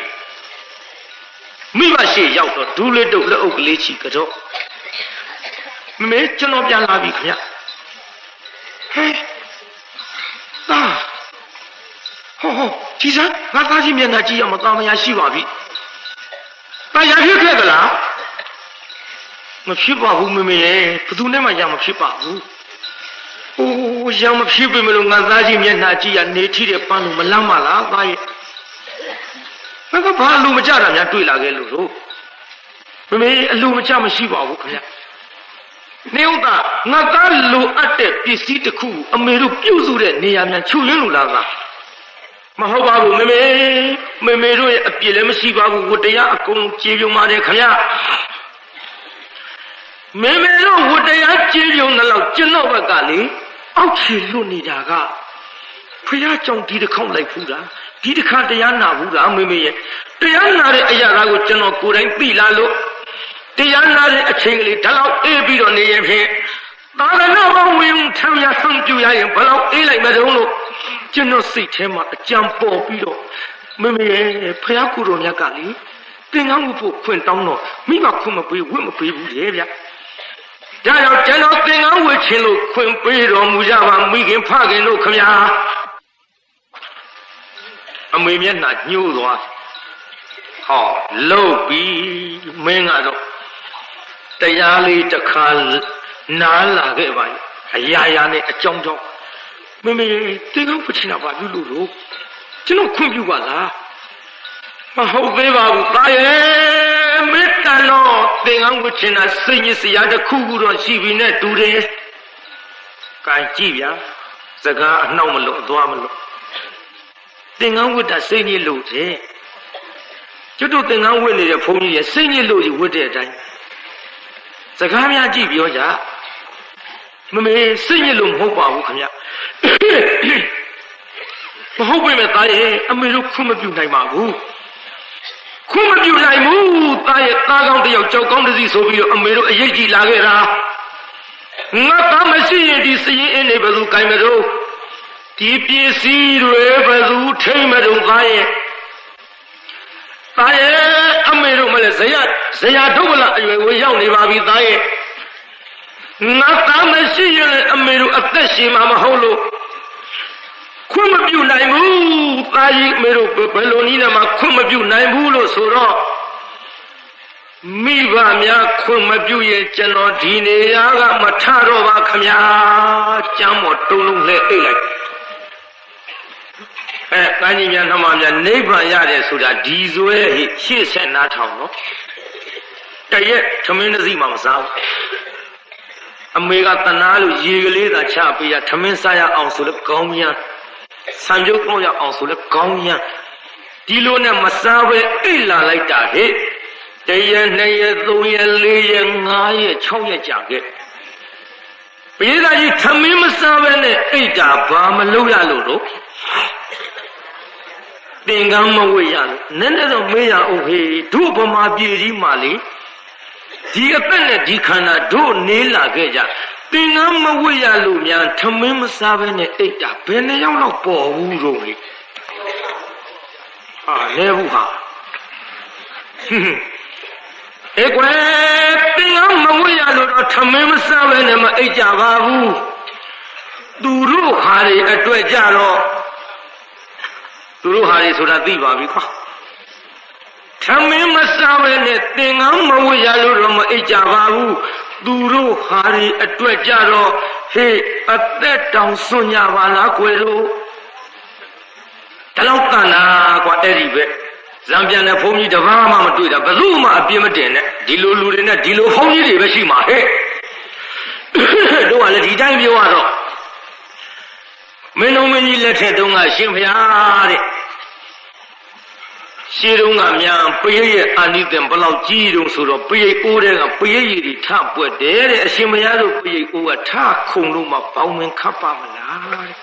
မိဘရှိရောက်တော့ဒူးလေးတုပ်လက်အုပ်ကလေးချီကြော့မမေကျွန်တော်ပြန်လာပြီခင်ဗျဟဲ့သာ ဟောဟောဒီစားငါသားကြီးမျက်နှာကြည့်ရမသားမရရှိပါပြီ။တာရဖြစ်ခဲ့သလားမဖြစ်ပါဘူးမမေရဲ့ဘယ်သူနဲ့မှရမဖြစ်ပါဘူး။အိုးရမဖြစ်ပြီမလို့ငါသားကြီးမျက်နှာကြည့်ရနေထီတဲ့ပန်းလို့မလမ်းပါလားသားရဲ့။ငါကဘာလူမကြတာများတွေ့လာခဲ့လို့ဆိုမမေအလူမကြမရှိပါဘူးခင်ဗျ။နေဥဒငါသားလိုအပ်တဲ့ပစ္စည်းတစ်ခုအမေတို့ပြုစုတဲ့နေရာများချုပ်ရင်းလို့လားသား။ မဟုတ်ပါဘူးမေမေမေမေတို့ရဲ့အပြစ်လည်းမရှိပါဘူးဝတ္တရားအကုန်ကြေပြုံပါတယ်ခမမေမေတို့ဝတ္တရားကြေပြုံတဲ့လောက်ကျွန်တော်ဘက်ကလေအောက်ခြေလွတ်နေတာကဖះကြောင့်ဒီတစ်ခေါက်လိုက်ဖူးတာဒီတစ်ခါတရားနာဘူးလားမေမေရဲ့တရားနာတဲ့အရာကိုကျွန်တော်ကိုယ်တိုင်သိလာလို့တရားနာတဲ့အချိန်ကလေးဒါလောက်အေးပြီးတော့နေရင်ဖြင့်သာသနာ့ဘဝင်ထမ်းရဆုံးပြရရင်ဘယ်လောက်အေးလိုက်မတုံးလို့ ကျွန်တော်စိတ်ထဲမှာအကြံပေါ်ပြီးတော့မမေရဲ့ဖះကူတော်မြတ်ကလေသင်္ကန်းဝတ်ဖို့ခွင့်တောင်းတော့မိဘခွင့်မပေးဝတ်မပေးဘူးလေဗျဒါကြောင့်ကျွန်တော်သင်္ကန်းဝတ်ခြင်းလို့ခွင့်ပေးတော်မူကြပါမိခင်ဖခင်တို့ခမညာအမေမျက်နှာညှိုးသွားဟောလုတ်ပြီးမင်းကတော့တရားလေးတစ်ခါနားလာခဲ့ပါလေအရာရာနဲ့အကြောင်းကြောင့် မမေတင်းကောင်းပချင်တာပါပြုလို့လို့ကျွန်တော်ခွင့်ပြုပါလားမဟုတ်သေးပါဘူးတာရဲ့မေတ္တာတော့သင်္ကန်းဝချင်တာစိတ်ညစ်စရာတစ်ခုခုတော့ရှိပြီနဲ့တူတယ်။ကဲကြည့်ဗျာစကားအနှောက်မလို့အသွားမလို့သင်္ကန်းဝတ်တာစိတ်ညစ်လို့တဲ့ကျွတ်တို့သင်္ကန်းဝတ်နေတဲ့ဘုန်းကြီးရဲ့စိတ်ညစ်လို့ကြီးဝတ်တဲ့အတိုင်းစကားများကြည့်ပြောကြ မမေစိတ်ညစ်လို့မဟုတ်ပါဘူးခင်ဗျမဟုတ်ပေမဲ့သားရဲ့အမေတို့ခွင့်မပြုနိုင်ပါဘူးခွင့်မပြုနိုင်ဘူးသားရဲ့သားကောင်းတယောက်ကြောက်ကောင်းတစီဆိုပြီးတော့အမေတို့အရေးကြီးလာခဲ့တာငါသားမရှိရင်ဒီစရင်အင်းနေဘယ်သူကင်မလို့ဒီပစ္စည်းတွေဘယ်သူထိမ့်မလို့သားရဲ့သားရဲ့အမေတို့မလဲဇယဇယဒုက္ခလအရွယ်ကိုရောက်နေပါပြီသားရဲ့ ငါသားမရှိရင်အမေတို့အသက်ရှင်မှာမဟုတ်လို့ခွင့်မပြုနိုင်ဘူးသားကြီးအမေတို့ဘယ်လိုနည်းနဲ့မှခွင့်မပြုနိုင်ဘူးလို့ဆိုတော့မိဘများခွင့်မပြုရင်ကျွန်တော်ဒီနေရာကမထတော့ပါခမညာကျမ်းပေါ်တုံးလုံးနဲ့အိတ်လိုက်အဲတန်းကြီးများနှမများနိဗ္ဗာန်ရတယ်ဆိုတာဒီဇွဲဟိရှေ့ဆက်နားထောင်နော်တရက်သမင်းတစ်စီးမှမစားဘူး အမေကတနာလို့ရေကလေးသာချပေးရသမင်းစားရအောင်ဆိုလို့ကောင်းပြန်ဆံပြုတ်ကောင်းရအောင်ဆိုလဲကောင်းရန်ဒီလိုနဲ့မစားပဲအိတ်လာလိုက်တာဟဲ့တရက်နှစ်ရက်သုံးရက်လေးရက်ငါးရက်၆ရက်ကြာခဲ့ပိဿာကြီးသမင်းမစားပဲနဲ့အိတ်တာဘာမလုပ်ရလို့တော့သင်္ကန်းမဝေရလို့နည်းနည်းတော့မေးရအောင်ဟေးတို့ဗမာပြည်ကြီးမှာလေ ဒီအသက်နဲ့ဒီခန္ဓာတို့နေလာခဲ့ကြသင်္ကန်းမဝတ်ရလို့များထမင်းမစားဘဲနဲ့အိတ်တာဘယ်နှယောက်တော့ပေါ်ဘူးတော့လေဟာလဲဘူးဟာအေကွယ်သင်္ကန်းမဝတ်ရလို့တော့ထမင်းမစားဘဲနဲ့မအိတ်ကြပါဘူးသူတို့ဟာတွေအတွက်ကြတော့သူတို့ဟာတွေဆိုတာသိပါပြီကွာ ထမင်းမစားဘဲနဲ့သင်္ကန်းမဝတ်ရလို့တော့မအိတ်ကြပါဘူးသူတို့ဟာဒီအတွက်ကြတော့ဟေးအသက်တောင်စွန့်ကြပါလားကွယ်တို့ဒါတော့တန်တာကွာအဲ့ဒီပဲဇံပြန်တဲ့ဘုန်းကြီးတပါးမှမတွေ့တာဘယ်သူမှအပြစ်မတင်နဲ့ဒီလိုလူတွေနဲ့ဒီလိုဘုန်းကြီးတွေပဲရှိမှာဟဲ့တို့ကလည်းဒီတိုင်းပြောရတော့မင်းတို့မင်းကြီးလက်ထက်တုန်းကရှင်ဖျားတဲ့ ရှင်းတုန်းကမြန်ပရိရဲ့အာနိသင်ဘလောက်ကြီးတုံးဆိုတော့ပရိအိုးတဲ့ကပရိရည်တွေထပွက်တယ်တဲ့အရှင်မရတို့ပရိအိုးကထခုံလို့မှပေါင်းဝင်ခတ်ပါမလားတဲ့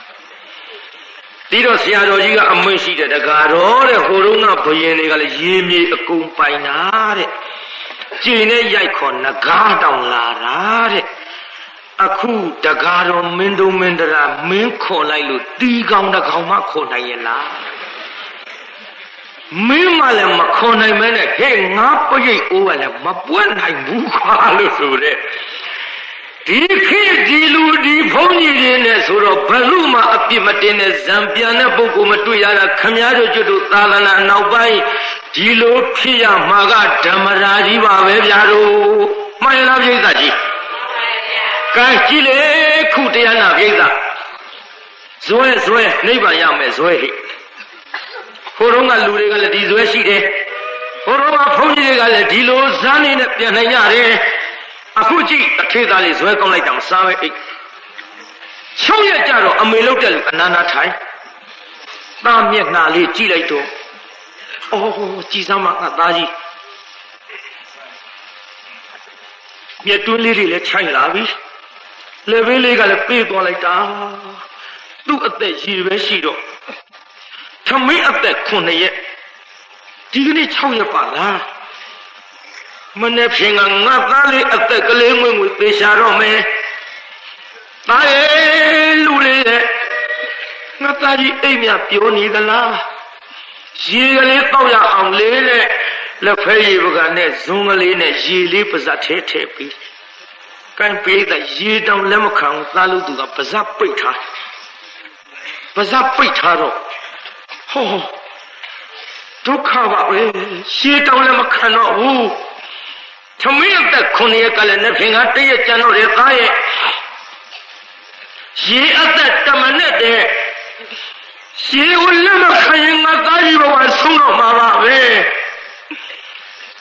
ဒီတော့ဆရာတော်ကြီးကအမင်းရှိတဲ့တကားတော်တဲ့ဟိုတုန်းကဘယင်တွေကလည်းရေမြေအကုန်ပိုင်တာတဲ့ကျင်နဲ့ရိုက်ခေါ်ငကားတောင်လာတာတဲ့အခုတကားတော်မင်းတို့မင်းတရာမင်းခေါ်လိုက်လို့တီကောင်တကောင်မှခေါ်နိုင်ရဲ့လား မင်းမလည်းမခေါ်နိုင်မဲနဲ့ဟဲ့ငါပရိတ်အိုးကလည်းမပွက်နိုင်ဘူးခွာလို့ဆိုတဲ့ဒီခေတ်ဒီလူဒီဘုန်းကြီးတွေနဲ့ဆိုတော့ဘလို့မှအပြစ်မတင်တဲ့ဇံပြန်တဲ့ပုဂ္ဂိုလ်မတွေ့ရတာခမည်းတော်ကျွတ်တို့သာသနာနောက်ပိုင်းဒီလိုဖြစ်ရမှာကဓမ္မရာကြီးပါပဲဗျာတို့မှန်ရလားပြိဿကြီးကဲကြည့်လေခုတရားနာပြိဿဇွဲဇွဲနိဗ္ဗာန်ရမယ်ဇွဲဟိ ဟိုတော့ကလူတွေကလည်းဒီဇွဲရှိတယ်ဟိုတော့ကဘုန်းကြီးတွေကလည်းဒီလိုဇန်းနေနဲ့ပြန်နိုင်ကြတယ်အခုကြည့်အထေသားလေးဇွဲကောင်းလိုက်တာမစားပဲအိတ်ချုပ်ရကြတော့အမေလောက်တဲ့လူအနာနာထိုင်သားမျက်နှာလေးကြည့်လိုက်တော့အော်ကြည်စမ်းမငါသားကြီးမြက်တွင်းလေးတွေလည်းခြိုက်လာပြီလေဘေးလေးကလည်းပြေးသွားလိုက်တာသူ့အသက်ရည်ပဲရှိတော့ထ မင်းအသက်9ရက်ဒီကနေ့6ရက်ပါလားမနေ့ဖြင်ကငါသားလေးအသက်ကလေးငွေငွေသေချာတော့မယ်သားရဲ့လူလေးရဲ့ငါသားကြီးအိမ်မြပြောနေသလားရေကလေးတောက်ရအောင်လေးနဲ့လက်ဖဲရေပကနဲ့ဇုံကလေးနဲ့ရေလေးပါဇက်ထဲထည့်ပြီးကိုင်းပေးတဲ့ရေတောင်လက်မခံသားလို့သူကပါဇက်ပိတ်ထားပါဇက်ပိတ်ထားတော့ ဟောဒုက္ခပါပဲရှေးတောင်လည်းမခံတော့ဘူးသမီးအသက်9ရက်ကလည်းနှစ်ဖင်ကတည့်ရကြံတော့တဲ့သားရဲ့ရေအသက်တမနဲ့တဲ့ရှေးကိုလည်းမခံရင်ငါသားကြီးဘဝဆုံးတော့မှာပါပဲ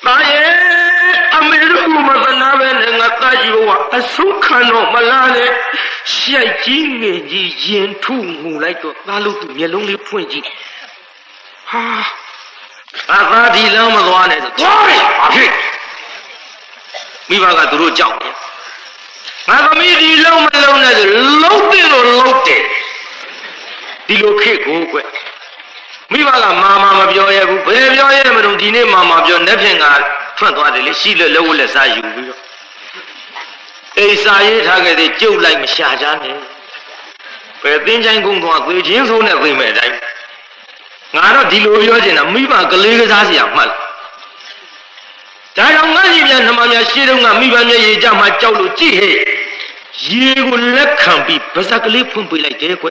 သားရဲ့အမေတို့မသနာပဲနဲ့ငါသားကြီးဘဝအဆုံးခံတော့မလားလေရှိုက်ကြီးငယ်ကြီးရင်ထုငူလိုက်တော့သားလို့သူမျက်လုံးလေးဖွင့်ကြည့် ဟာအသာဒီလမ်းမသွားနဲ့ဆိုသွားပြီဘာဖြစ်မိဘကသူတို့ကြောက်တယ်ငါသမီးဒီလုံးမလုံးနဲ့ဆိုလုံးတယ်လို့လုံးတယ်ဒီလိုခေတ်ကိုကွမိဘကမာမာမပြောရဘူးဘယ်ပြောရမလို့ဒီနေ့မာမာပြောလက်ဖြင့်ကထွက်သွားတယ်လေရှိလို့လက်ဝတ်လက်စားယူပြီးတော့အိစာရေးထားခဲ့တဲ့ကြုတ်လိုက်မရှာကြနဲ့ပဲသင်္ချိုင်းကုန်းသွားသေချင်းဆိုးနဲ့သိမဲ့အတိုင်း ငါတော့ဒီလိုပြောချင်တာမိဘကလေးကစားစရာမှတ်ဒါကြောင့်ငါကြီးပြန်နှမများရှေးတုန်းကမိဘမျက်ရည်ကြမှာကြောက်လို့ကြည့်ဟဲ့ရေကိုလက်ခံပြီးဗဇက်ကလေးဖွင့်ပေးလိုက်တယ်ကွ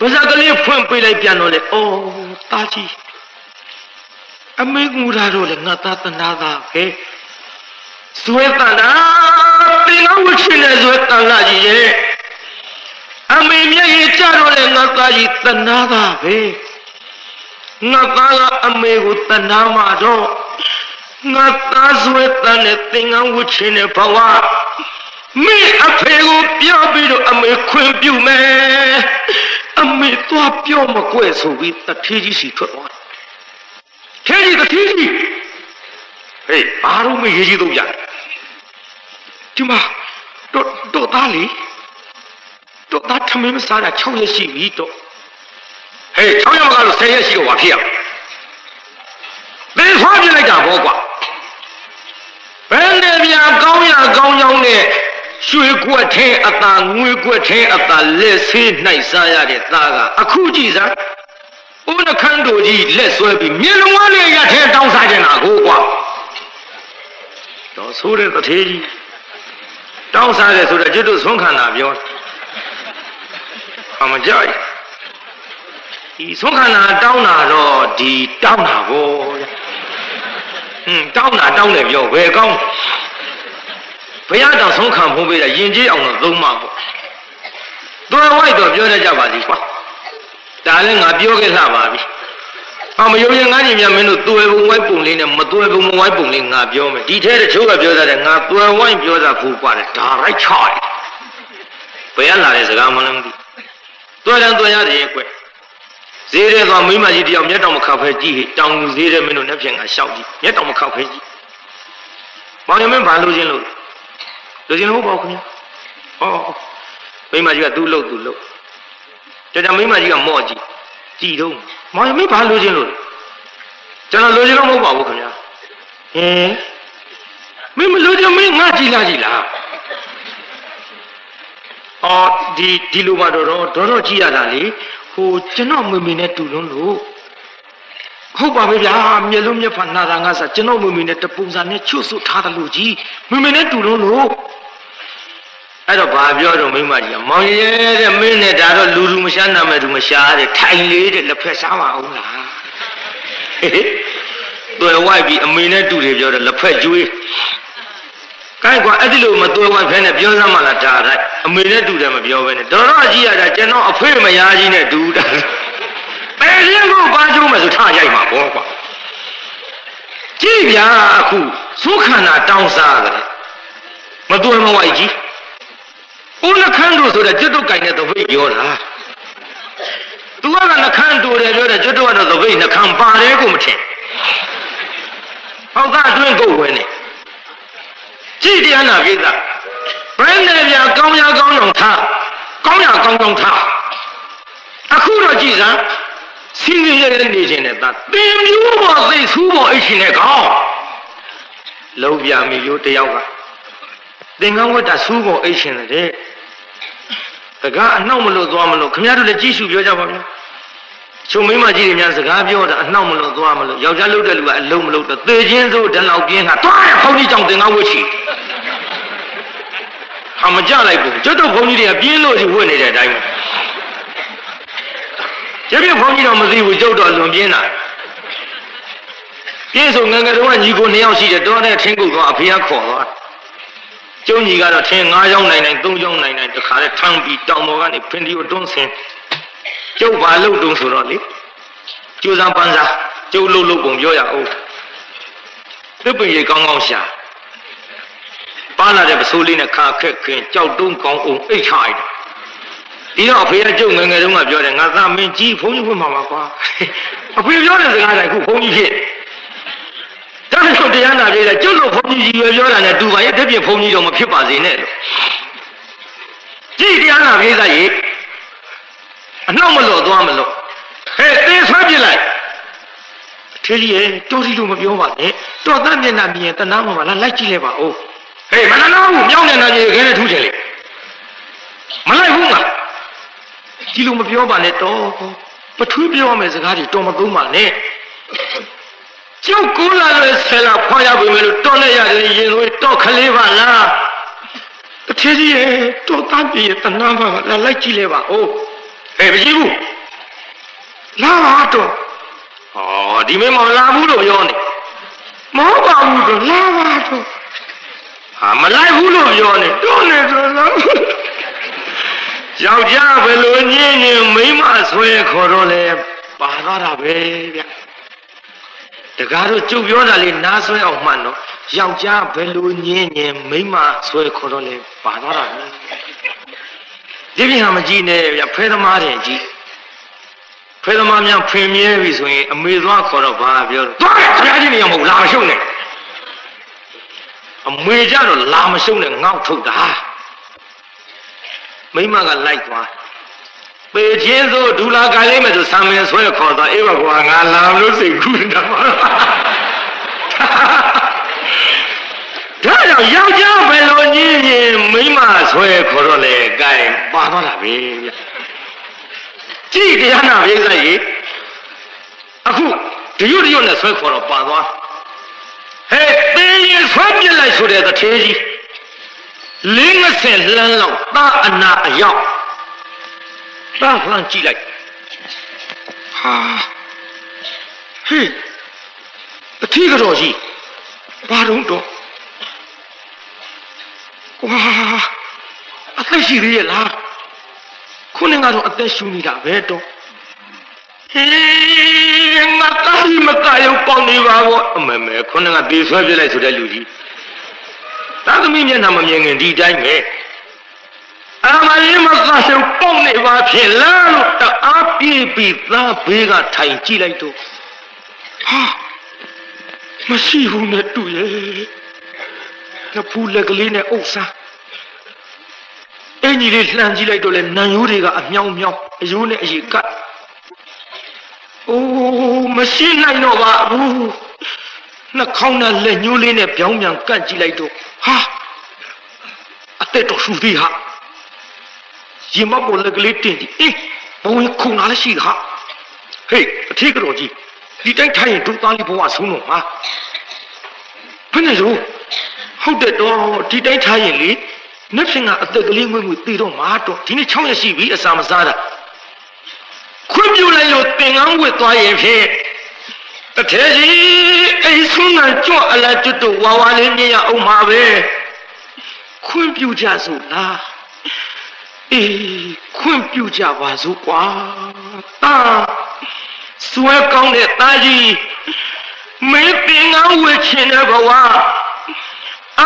ဗဇက်ကလေးဖွင့်ပေးလိုက်ပြန်တော့လေအော်တာကြီးအမေငူတာတော့လေငါသားတနာသားပဲဇွဲတန်တာတင်အောင်ဝချင်းနဲ့ဇွဲတန်လာကြီးရဲ့ အမေမျက်ရည်ကြတော့လေငါသားကြီးတနာတာပဲငါသားကအမေကိုတနာမှာတော့ငါသားဆွဲတန်းနဲ့သင်္ကန်းဝတ်ခြင်းနဲ့ဘဝမိအဖေကိုပြောပြီးတော့အမေခွင့်ပြုမယ်အမေသွားပြောမကွဲ့ဆိုပြီးတထေးကြီးစီထွက်သွားထေးကြီးတထေးကြီးဟေးဘာလို့မရေးကြီးတော့ကြဒီမှာတော့တော့သားလေ တော့သားထမင်းမစားတာ6ရက်ရှိပြီတော့ဟေး6ရက်မကလို့10ရက်ရှိတော့ဘာဖြစ်ရလဲသင်ဖွားပြလိုက်တာဘောကွာဘယ်နဲ့ပြန်ကောင်းရကောင်းကြောင်းနဲ့ရွှေကွက်ထဲအတာငွေကွက်ထဲအတာလက်ဆေး၌စားရတဲ့သားကအခုကြည့်စမ်းဦးနှခမ်းတို့ကြီးလက်ဆွဲပြီးမြေလုံးဝလေးရထဲတောင်းစားကြတာကိုကွာတော့ဆိုးတဲ့တထေးကြီးတောင်းစားတယ်ဆိုတော့ကျွတ်တို့ဆွမ်းခံတာပြောတယ် အမကြိုက်ဒီဆုံးခန္ဓာတောင်းတာတော့ဒီတောင်းတာကိုဟွန်းတောင်းတာတောင်းတယ်ပြောဘယ်ကောင်းဘုရားတော်ဆုံးခံဖို့ပေးတာယဉ်ကျေးအောင်တော့သုံးမှာပေါ့တော်ဝိုက်တော့ပြောတတ်ကြပါစီကွာဒါလည်းငါပြောခဲ့လှပါပြီအမယုံရင်ငါညီမြမင်းတို့သွယ်ပုံဝိုက်ပုံလေးနဲ့မသွယ်ပုံမဝိုက်ပုံလေးငါပြောမယ်ဒီထဲတချို့ကပြောတတ်တယ်ငါသွယ်ဝိုက်ပြောတာဖူးပါတယ်ဒါရိုက်ချတယ်ဘယ်ရလာတဲ့စကားမှလည်းမသိ သွယ်တယ်သွယ်ရတယ်ကွဈေးတဲ့သွားမိမကြီးတယောက်မျက်တောင်မခောက်ဖဲကြည့်ဟိတောင်ဈေးတဲ့မင်းတို့လက်ဖြင့်ကရှောက်ကြည့်မျက်တောင်မခောက်ဖဲကြည့်မောင်ရမင်းဘာလို့ချင်းလို့လူချင်းလို့ပေါ့ခင်ဗျာဟောမိမကြီးကသူ့လို့သူ့လို့တတမိမကြီးကမော့ကြည့်ကြည်တော့မောင်ရမင်းဘာလို့ချင်းလို့ကျွန်တော်လူချင်းလို့မဟုတ်ပါဘူးခင်ဗျာဟင်မင်းမလို့ချင်မင်းငါကြည့်လားကြည့်လား အော်ဒီဒီလိုမှတော့တော့တော့ကြည့်ရတာလေဟိုကျွန်တော်မမေနဲ့တူလုံးလို့ဟုတ်ပါပဲဗျာမျက်လုံးမျက်ဖာနာတာငါစားကျွန်တော်မမေနဲ့တပုံစံနဲ့ချွတ်ဆွထားတယ်လို့ကြီးမမေနဲ့တူလုံးလို့အဲ့တော့ဘာပြောတော့မိမကြီးမောင်ရဲတဲ့မင်းနဲ့ဒါတော့လူလူမရှားနာမဲ့သူမရှားတဲ့ထိုင်လေးတဲ့လက်ဖက်စားပါအောင်လားတွေ့ဝိုက်ပြီးအမေနဲ့တူတယ်ပြောတယ်လက်ဖက်ကျွေး ကိုင်းကွာအဲ့ဒီလိုမသွဲဝိုက်ဖဲနဲ့ပြောစမ်းမှလားဒါတိုင်းအမေနဲ့တူတယ်မပြောဘဲနဲ့တော်တော်ကြီးရတာကျွန်တော်အဖေမယားကြီးနဲ့တူတာပယ်ရင်းကိုပါကျိုးမယ်ဆိုထားရိုက်မှာပေါ့ကွာကြည့်ဗျာအခုသုခန္ဓာတောင်းစားတယ်မသွဲမဝိုက်ကြီးဦးနှခမ်းတို့ဆိုတဲ့ကျွတ်တုတ်ကင်တဲ့သပိတ်ပြောတာသူကနှခမ်းတူတယ်ပြောတယ်ကျွတ်တော့သပိတ်နှခမ်းပါတယ်ကိုမထင်ဟောက်သားအတွင်းကိုဝင်နေ ကြည်တရားနာကိစ္စဘယ်နဲ့ပြကောင်းရကောင်းအောင်ထားကောင်းရကောင်းကောင်းထားအခုတော့ကြည်စမ်းစီးရရနေခြင်းနဲ့သာတင်မျိုးပေါ်သိဆူးပေါ်အိတ်ရှင်နဲ့ကောင်းလုံးပြမီရိုးတယောက်ကသင်္ကန်းဝတ်တာဆူးပေါ်အိတ်ရှင်တဲ့တကားအနှောက်မလို့သွားမလို့ခင်ဗျားတို့လည်းကြည့်ရှုပြောကြပါဗျာ ချုံမိမကြီးတွေများစကားပြောတာအနှောက်မလို့သွားမလို့ယောက်ျားလုပ်တဲ့လူကအလုံးမလို့တော့သေခြင်းစိုးတလောက်ပြင်းကတွားရဖုန်းကြီးကြောင့်သင်္ကန်းဝတ်ချီဟာမကြလိုက်ဘူးကျွတ်တော့ဘုန်းကြီးတွေကပြင်းလို့ကြီးဝတ်နေတဲ့အတိုင်းပဲကျပြဘုန်းကြီးတော့မသိဘူးကျုပ်တော့လွန်ပြင်းတာပြင်းဆိုငငယ်တော့ညီကိုနှစ်ယောက်ရှိတယ်တော်တဲ့ထင်းကုတ်တော့အဖေကခေါ်သွားကျုံကြီးကတော့ထင်း၅ချောင်းနိုင်နိုင်၃ချောင်းနိုင်နိုင်တခါလဲထမ်းပြီးတောင်ပေါ်ကနေဖင်ဒီကိုတွန်းဆင်း ကျုပ်ဘာလုပ်တုံးဆိုတော့လေကျိုးစားပန်းစားကျုပ်လှုပ်လှုပ်ပုံပြောရအောင်သစ်ပင်ရေကောင်းကောင်းရှာပါလာတဲ့ပစိုးလေးနဲ့ခါခက်ခင်ကြောက်တုံးကောင်းအောင်အိတ်ချလိုက်တယ်ဒီတော့အဖေကကျုပ်ငယ်ငယ်တုန်းကပြောတယ်ငါသားမင်းကြီးဘုန်းကြီးဖွင့်မှာပါကွာအဖေပြောတဲ့စကားတိုင်းခုဘုန်းကြီးဖြစ်ဒါကြောင့်တရားနာပြေးတယ်ကျုပ်တို့ဘုန်းကြီးကြီးရွယ်ပြောတာနဲ့တူပါရဲ့တပြည့်ဘုန်းကြီးတော့မဖြစ်ပါစေနဲ့လို့ကြည့်တရားနာပြေးသားရေ အနှောက်မလို့သွားမလို့ဟဲ့သေဆွဲပြလိုက်ထေကြီးရဲ့တော်စီလို့မပြောပါနဲ့တော်သားမျက်နှာမြင်တနာမှာလားလိုက်ကြည့်လိုက်ပါဦးဟေးမနှနာဘူးမြောင်းနေတာကြီးခဲနဲ့ထူးချင်လေမလိုက်ဘူးငါဒီလိုမပြောပါနဲ့တော့ပထူးပြောရမယ့်စကားတွေတော်မသုံးပါနဲ့ကျောက်ကိုလာလွယ်ဆယ်လာဖွာရပြီမယ်လို့တော်နဲ့ရတယ်ရင်လို့တော့ခလေးပါလားတထေးကြီးရဲ့တော်သားပြေတနာမှာလာလိုက်ကြည့်လဲပါဦး ဟဲ့မကြည့်ဘူးလာတော့ဟောဒီမင်းမလာဘူးလို့ပြောနေမဟုတ်ပါဘူးတော့လာပါတော့ဟာမလိုက်ဘူးလို့ပြောနေတော့နေဆိုတော့ယောက်ျားဘယ်လိုညင်းညင်းမိန်းမဆွဲခေါ်တော့လဲပါသွားတာပဲဗျတကားတော့ကျုပ်ပြောတာလေးနားဆွဲအောင်မှန်တော့ယောက်ျားဘယ်လိုညင်းညင်းမိန်းမဆွဲခေါ်တော့လဲပါသွားတာပဲ ဒီပြင်ဟာမကြည့်နဲ့ဗျဖဲသမားတယ်ကြည့်ဖဲသမားများဖင်မြဲပြီဆိုရင်အမေသွားခေါ်တော့ဘာပြောတော့သွားခင်ဗျားကြီးနေရမဟုတ်လာမရှုံနဲ့အမေကြတော့လာမရှုံနဲ့ငေါ့ထုတ်တာမိမကလိုက်သွားပေချင်းဆိုဒူလာကလေးမဲ့ဆိုဆံမင်းဆွဲခေါ်သွားအေးပါကွာငါလာလို့စိတ်ကူးတာပါ ဒါကြောင့်ယောက်ျားဘယ်လိုညင်းရင်မိမဆွဲခေါ်တော့လေကဲပါသွားတာပဲဗျကြည့်တရားနာပြိဿရေအခုတရွတ်တရွတ်နဲ့ဆွဲခေါ်တော့ပါသွားဟဲ့တင်းရင်ဆွဲပြစ်လိုက်ဆိုတဲ့တထေးကြီး50လှမ်းလောက်တာအနာအရောက်တာလှမ်းကြည့်လိုက်ဟာဟေးအထီးကတော့ကြီးဘာတော့တော့ ကွာအသက်ရှိသေးရဲ့လားခုနကတော့အသက်ရှူနေတာပဲတော့ဟေးငါတားမကရုပ်ပေါင်းနေပါဘောအမေမေခုနကပြေဆွဲပြလိုက်ဆိုတဲ့လူကြီးသာသမီမျက်နှာမမြင်ခင်ဒီတိုင်းပဲအာမလေးမကရှုပ်ပေါက်နေပါဖြင့်လားလို့တအားပြေးပြီးသားဘေးကထိုင်ကြည့်လိုက်တော့ဟာမရှိဘူးနဲ့တူရဲ့ နဖူးလက်ကလေးနဲ့အုပ်စားအင်ကြီးလေးလှမ်းကြည့်လိုက်တော့လေနံရိုးတွေကအမြောင်းမြောင်းအယိုးနဲ့အရေကတ်အိုးမရှိနိုင်တော့ပါဘူးနှာခေါင်းနဲ့လက်ညှိုးလေးနဲ့ပြောင်းပြန်ကန့်ကြည့်လိုက်တော့ဟာအသက်တော်ရှူသေးဟာရင်မပေါ်လက်ကလေးတင်ကြည့်အေးဘုံခုံလာလည်းရှိဟာဟေးအထီးကတော့ကြီးဒီတိုင်းထိုင်ရင်ဒုသားလေးဘဝဆုံးတော့ဟာဘယ်နဲ့ရော ဟုတ်တယ်တော့ဒီတိုင်းထားရင်လေနှစ်ဖင်ကအသက်ကလေးငွေ့ငွေ့တည်တော့မှာတော့ဒီနေ့6ရက်ရှိပြီအစာမစားတာခွင့်ပြုလိုက်လို့သင်္ကန်းဝတ်သွားရင်ဖြင့်တထဲကြီးအိဆုံးကကြွအလားကျွတ်တော့ဝါဝါလေးမြင်ရအောင်ပါပဲခွင့်ပြုကြစို့လားအေးခွင့်ပြုကြပါစို့ကွာတာစွဲကောင်းတဲ့တာကြီးမင်းသင်္ကန်းဝတ်ချင်တဲ့ဘဝ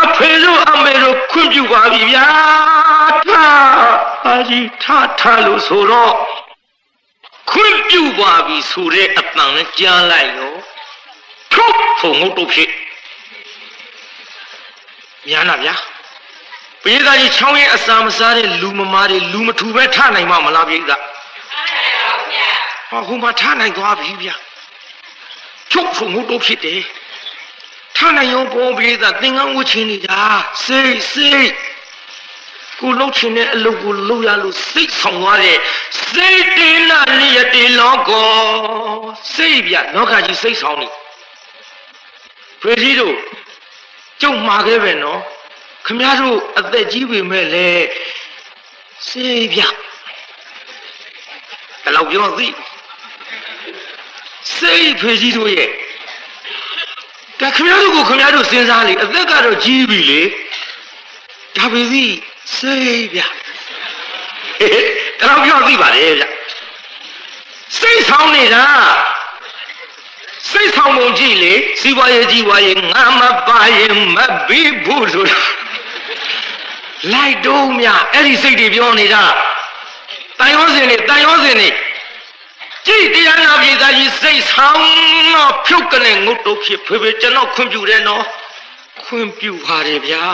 အဖေတို့အမေတို့ခွင့်ပြုပါပြီဗျာထားအာကြီးထားထားလို့ဆိုတော့ခွင့်ပြုပါပြီဆိုတဲ့အတန်နဲ့ကြားလိုက်ရောထုတ်ထုံငုတ်တုတ်ဖြစ်များနာဗျာပိဿာကြီးချောင်းရဲ့အစာမစားတဲ့လူမမားတွေလူမထူပဲထနိုင်မှာမလားပိဿာဟောဟိုမှာထနိုင်သွားပြီဗျာချုပ်ထုံငုတ်တုတ်ဖြစ်တယ် ထနိုင်ရောပေါ်ပိဿာသင်္ကန်းဝှချင်းနေတာစိတ်စိတ်ကိုလှုပ်ချင်တဲ့အလုပ်ကိုလုပ်ရလို့စိတ်ဆောင်သွားတဲ့စိတ်တင်နာနိယတိလောကောစိတ်ပြလောကကြီးစိတ်ဆောင်နေဖေကြီးတို့ကျုပ်မှာခဲ့ပဲနော်ခမည်းတော်အသက်ကြီးပေမဲ့လေစိတ်ပြဘယ်လောက်ပြောသိစိတ်ဖေကြီးတို့ရဲ့ ကခမည်းတော်ကိုခမည်းတော်စဉ်းစားလေအသက်ကတော့ကြီးပြီလေဒါပေသည်စိတ်ဗျတလောက်ပြောသိပါလေဗျစိတ်ဆောင်နေတာစိတ်ဆောင်ပုံကြည့်လေစီးပွားရေးကြီးပွားရေးငါမပါရင်မပြီးဘူးဆိုလိုက်တော့မြအဲ့ဒီစိတ်တွေပြောနေတာတန်ရောစင်နေတန်ရောစင်နေ ကြည့်တရားနာပြေသားကြီးစိတ်ဆောင်တော့ဖြုတ်ကနေငုတ်တော့ဖြစ်ဖေဖေကျွန်တော်ခွင့်ပြုတယ်နော်ခွင့်ပြုပါတယ်ဗျာ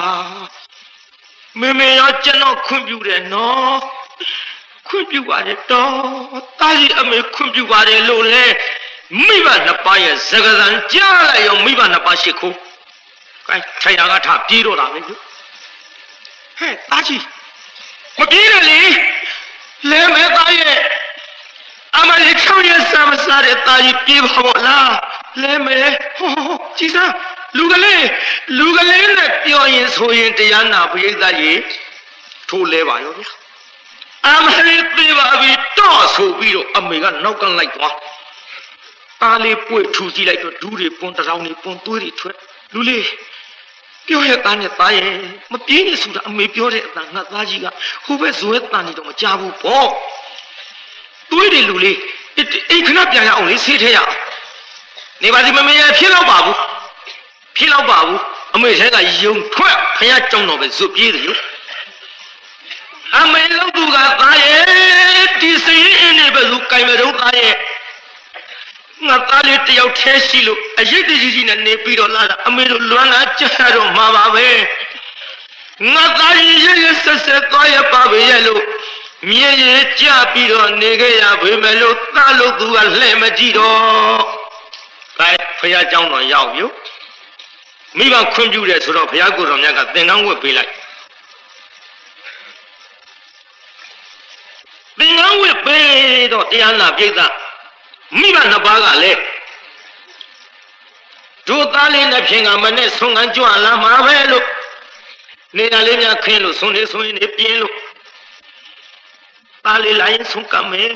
မေမေရောကျွန်တော်ခွင့်ပြုတယ်နော်ခွင့်ပြုပါတယ်တော့တာကြီးအမေခွင့်ပြုပါတယ်လို့လဲမိဘနှစ်ပါးရဲ့စကားစံကြားလိုက်ရောမိဘနှစ်ပါးရှိခိုးအဲထိုင်တာကထပြေးတော့တာပဲဟဲ့တာကြီးမပြေးနဲ့လေလဲမဲသားရဲ့ အမလေးချောင်းရဲ့ဆမ်းစားတဲ့တာကြီးပြေးပါဘောလားလဲမဲဟောကြည်စားလူကလေးလူကလေးနဲ့ပြောရင်ဆိုရင်တရားနာပရိသတ်ကြီးထိုးလဲပါရောဗျာအမလေးပြေးပါပြီတော့ဆိုပြီးတော့အမေကနောက်ကလိုက်သွားသားလေးပွေထူကြည့်လိုက်တော့ဒူးတွေပွန်တောင်တွေပွန်သွေးတွေထွက်လူလေးပြောရဲ့သားနဲ့သားရဲ့မပြေးနေဆိုတာအမေပြောတဲ့အတန်ငါသားကြီးကဟိုဘက်ဇွဲတန်နေတော့မကြဘူးပေါ့ သွေးတွေလူလေးအိတ်ခဏပြန်ရအောင်လေဆေးထဲရအောင်နေပါစီမမေရဖြစ်တော့ပါဘူးဖြစ်တော့ပါဘူးအမေထဲကယုံထွက်ခရကြောင်းတော့ပဲဇွတ်ပြေးတယ်လို့အမေလို့သူကသားရဲ့ဒီစိတ်အင်းနေပဲသူကင်မတော့သားရဲ့ငါသားလေးတယောက်ထဲရှိလို့အရေးတကြီးကြီးနဲ့နေပြီးတော့လာတာအမေတို့လွမ်းလာကြတော့မှာပါပဲငါသားကြီးရရဆက်ဆက်သွားရပါပဲရဲ့လို့ မြေရကြပြီးတော့နေခဲ့ရပေမဲ့လို့သားလို့သူကလှဲ့မကြည့်တော့ကဲဖះเจ้าတော်ရောက်ပြီမိဘခွင့်ပြုတယ်ဆိုတော့ဘုရားကိုယ်တော်မြတ်ကသင်္ကန်းဝတ်ပေးလိုက်သင်္ကန်းဝတ်ပေးတော့တရားနာပြိဿမိဘနှစ်ပါးကလည်းတို့သားလေးနဲ့ဖြင့်ကမနဲ့ဆုံးကန်းကြွလာမှာပဲလို့နေရာလေးများခင်းလို့ဆုံးနေဆုံးရင်ပြင်းလို့ သားလေးလိုက်ရင်ဆုံးကမယ်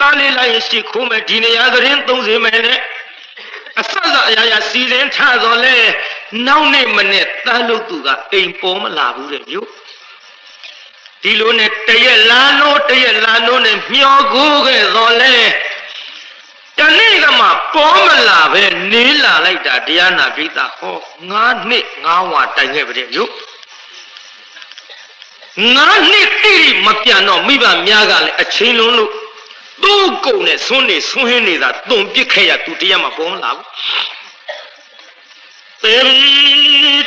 သားလေးလိုက်ရင်ရှိခိုးမယ်ဒီနေရာကရင်30မယ်နဲ့အဆတ်အရာရာစီရင်ထတော့လဲနောက်နေ့မနဲ့သားလို့သူကအိမ်ပေါ်မလာဘူးတဲ့မြို့ဒီလိုနဲ့တရက်လာလို့တရက်လာလို့နဲ့မျောကိုခဲ့တော့လဲတနေ့ကမှပေါ်မလာပဲနေလာလိုက်တာတရားနာပိသဟောငါးနှစ်ငါးဝါတိုင်ခဲ့ပါတဲ့မြို့ ငါးနှစ်တိတိမပြန်တော့မိဘများကလည်းအချိန်လုံးလို့သူ့ကုံနဲ့ဆွန်းနေဆွန်းဟင်းနေတာတုံပစ်ခဲ့ရသူတရားမပေါ်လာဘူးပေ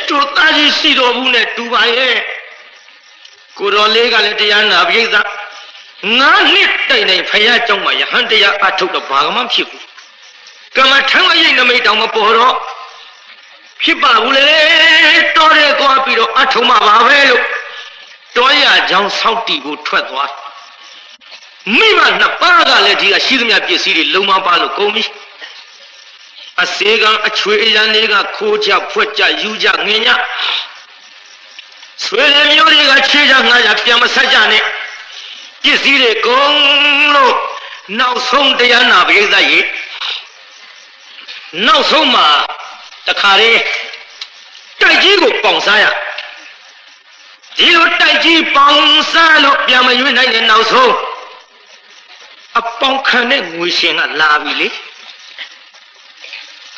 တူတာကြီးစီတော်ဘူးနဲ့တူပါရဲ့ကိုတော်လေးကလည်းတရားနာပိဋကငါးနှစ်တိုင်တိုင်ဖယားကြောင့်မှယဟန်တရားအထုတ်တော့ဘာမှမဖြစ်ဘူးကမ္မထံအရေးနမိတ်တောင်မပေါ်တော့ဖြစ်ပါဘူးလေတော်တယ်သွားပြီးတော့အထုံးမှပါပဲလို့ တောရကြောင်းဆောက်တီကိုထွက်သွားမိမနှစ်ပါးကလည်းဒီကရှိသမျှပစ္စည်းတွေလုံမပါလို့ကုန်ပြီအစေကအချွေအရန်တွေကခိုးကြဖွက်ကြယူကြငင်ကြဆွေတွေမျိုးတွေကချေးကြငှားကြပြန်မဆက်ကြနဲ့ပစ္စည်းတွေကုန်လို့နောက်ဆုံးတရားနာပရိသတ်ရေနောက်ဆုံးမှာတခါတည်းတိုက်ကြီးကိုပေါင်စားရ ဒီလိုတိုက်ကြီးပေါင်စားလို့ပြန်မရွေးနိုင်တဲ့နောက်ဆုံးအပေါင်ခံတဲ့ငွေရှင်ကလာပြီလေ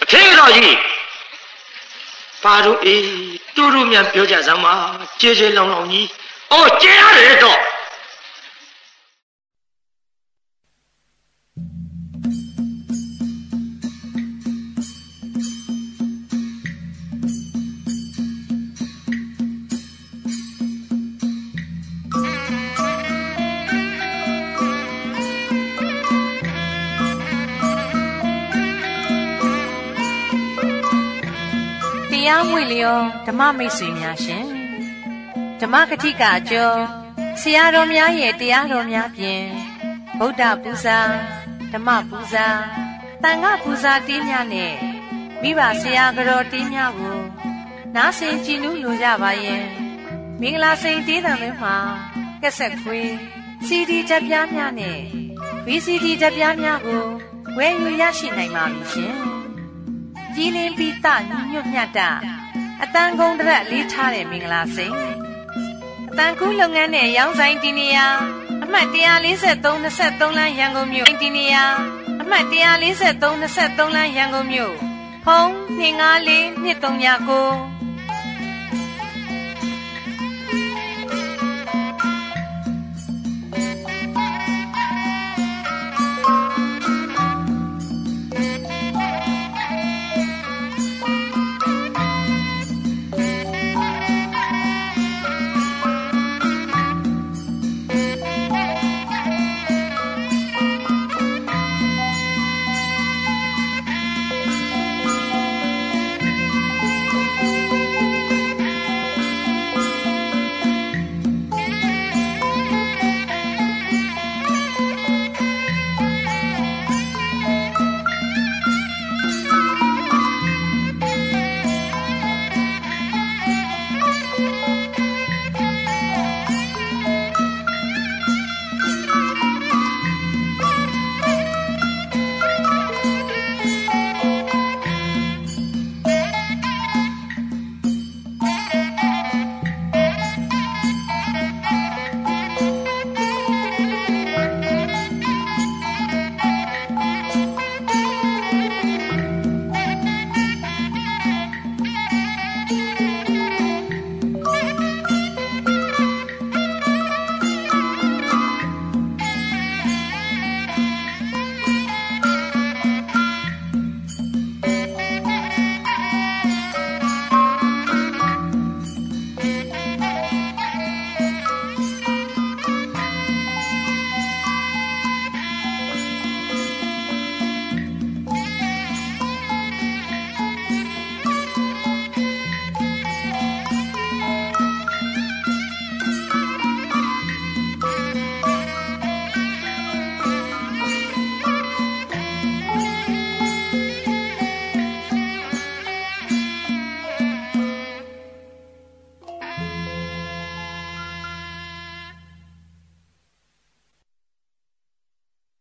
အထေတော်ကြီးပါတို့အေးတူတူမြန်ပြောကြစမ်းပါကြေးကြေးလောင်လောင်ကြီးအော်ကြေးရတယ်တော့ တရားမွေလျောဓမ္မမိတ်ဆွေများရှင်ဓမ္မကတိကအကျော်ဆရာတော်များရဲ့တရားတော်များဖြင့်ဗုဒ္ဓပူဇာဓမ္မပူဇာတန်ခပူဇာတင်းများနဲ့မိဘဆရာကြောတင်းများကိုနားဆင်ကြည်နူးလိုကြပါရဲ့မင်္ဂလာစိန်တေးတံလေးမှာကက်ဆက်ခွေး CD တက်ပြားများနဲ့ VCD တက်ပြားများကိုဝယ်ယူရရှိနိုင်ပါပြီရှင်။ ကြည်လင်ပြီးတညွတ်မြတ်တာအတန်ကုန်တရက်လေးထားတဲ့မင်္ဂလာစိန်အတန်ကူးလုပ်ငန်းနဲ့ရောင်းဆိုင်တီနီယာအမှတ်143 23လမ်းရန်ကုန်မြို့တီနီယာအမှတ်143 23လမ်းရန်ကုန်မြို့ဖုန်း254 239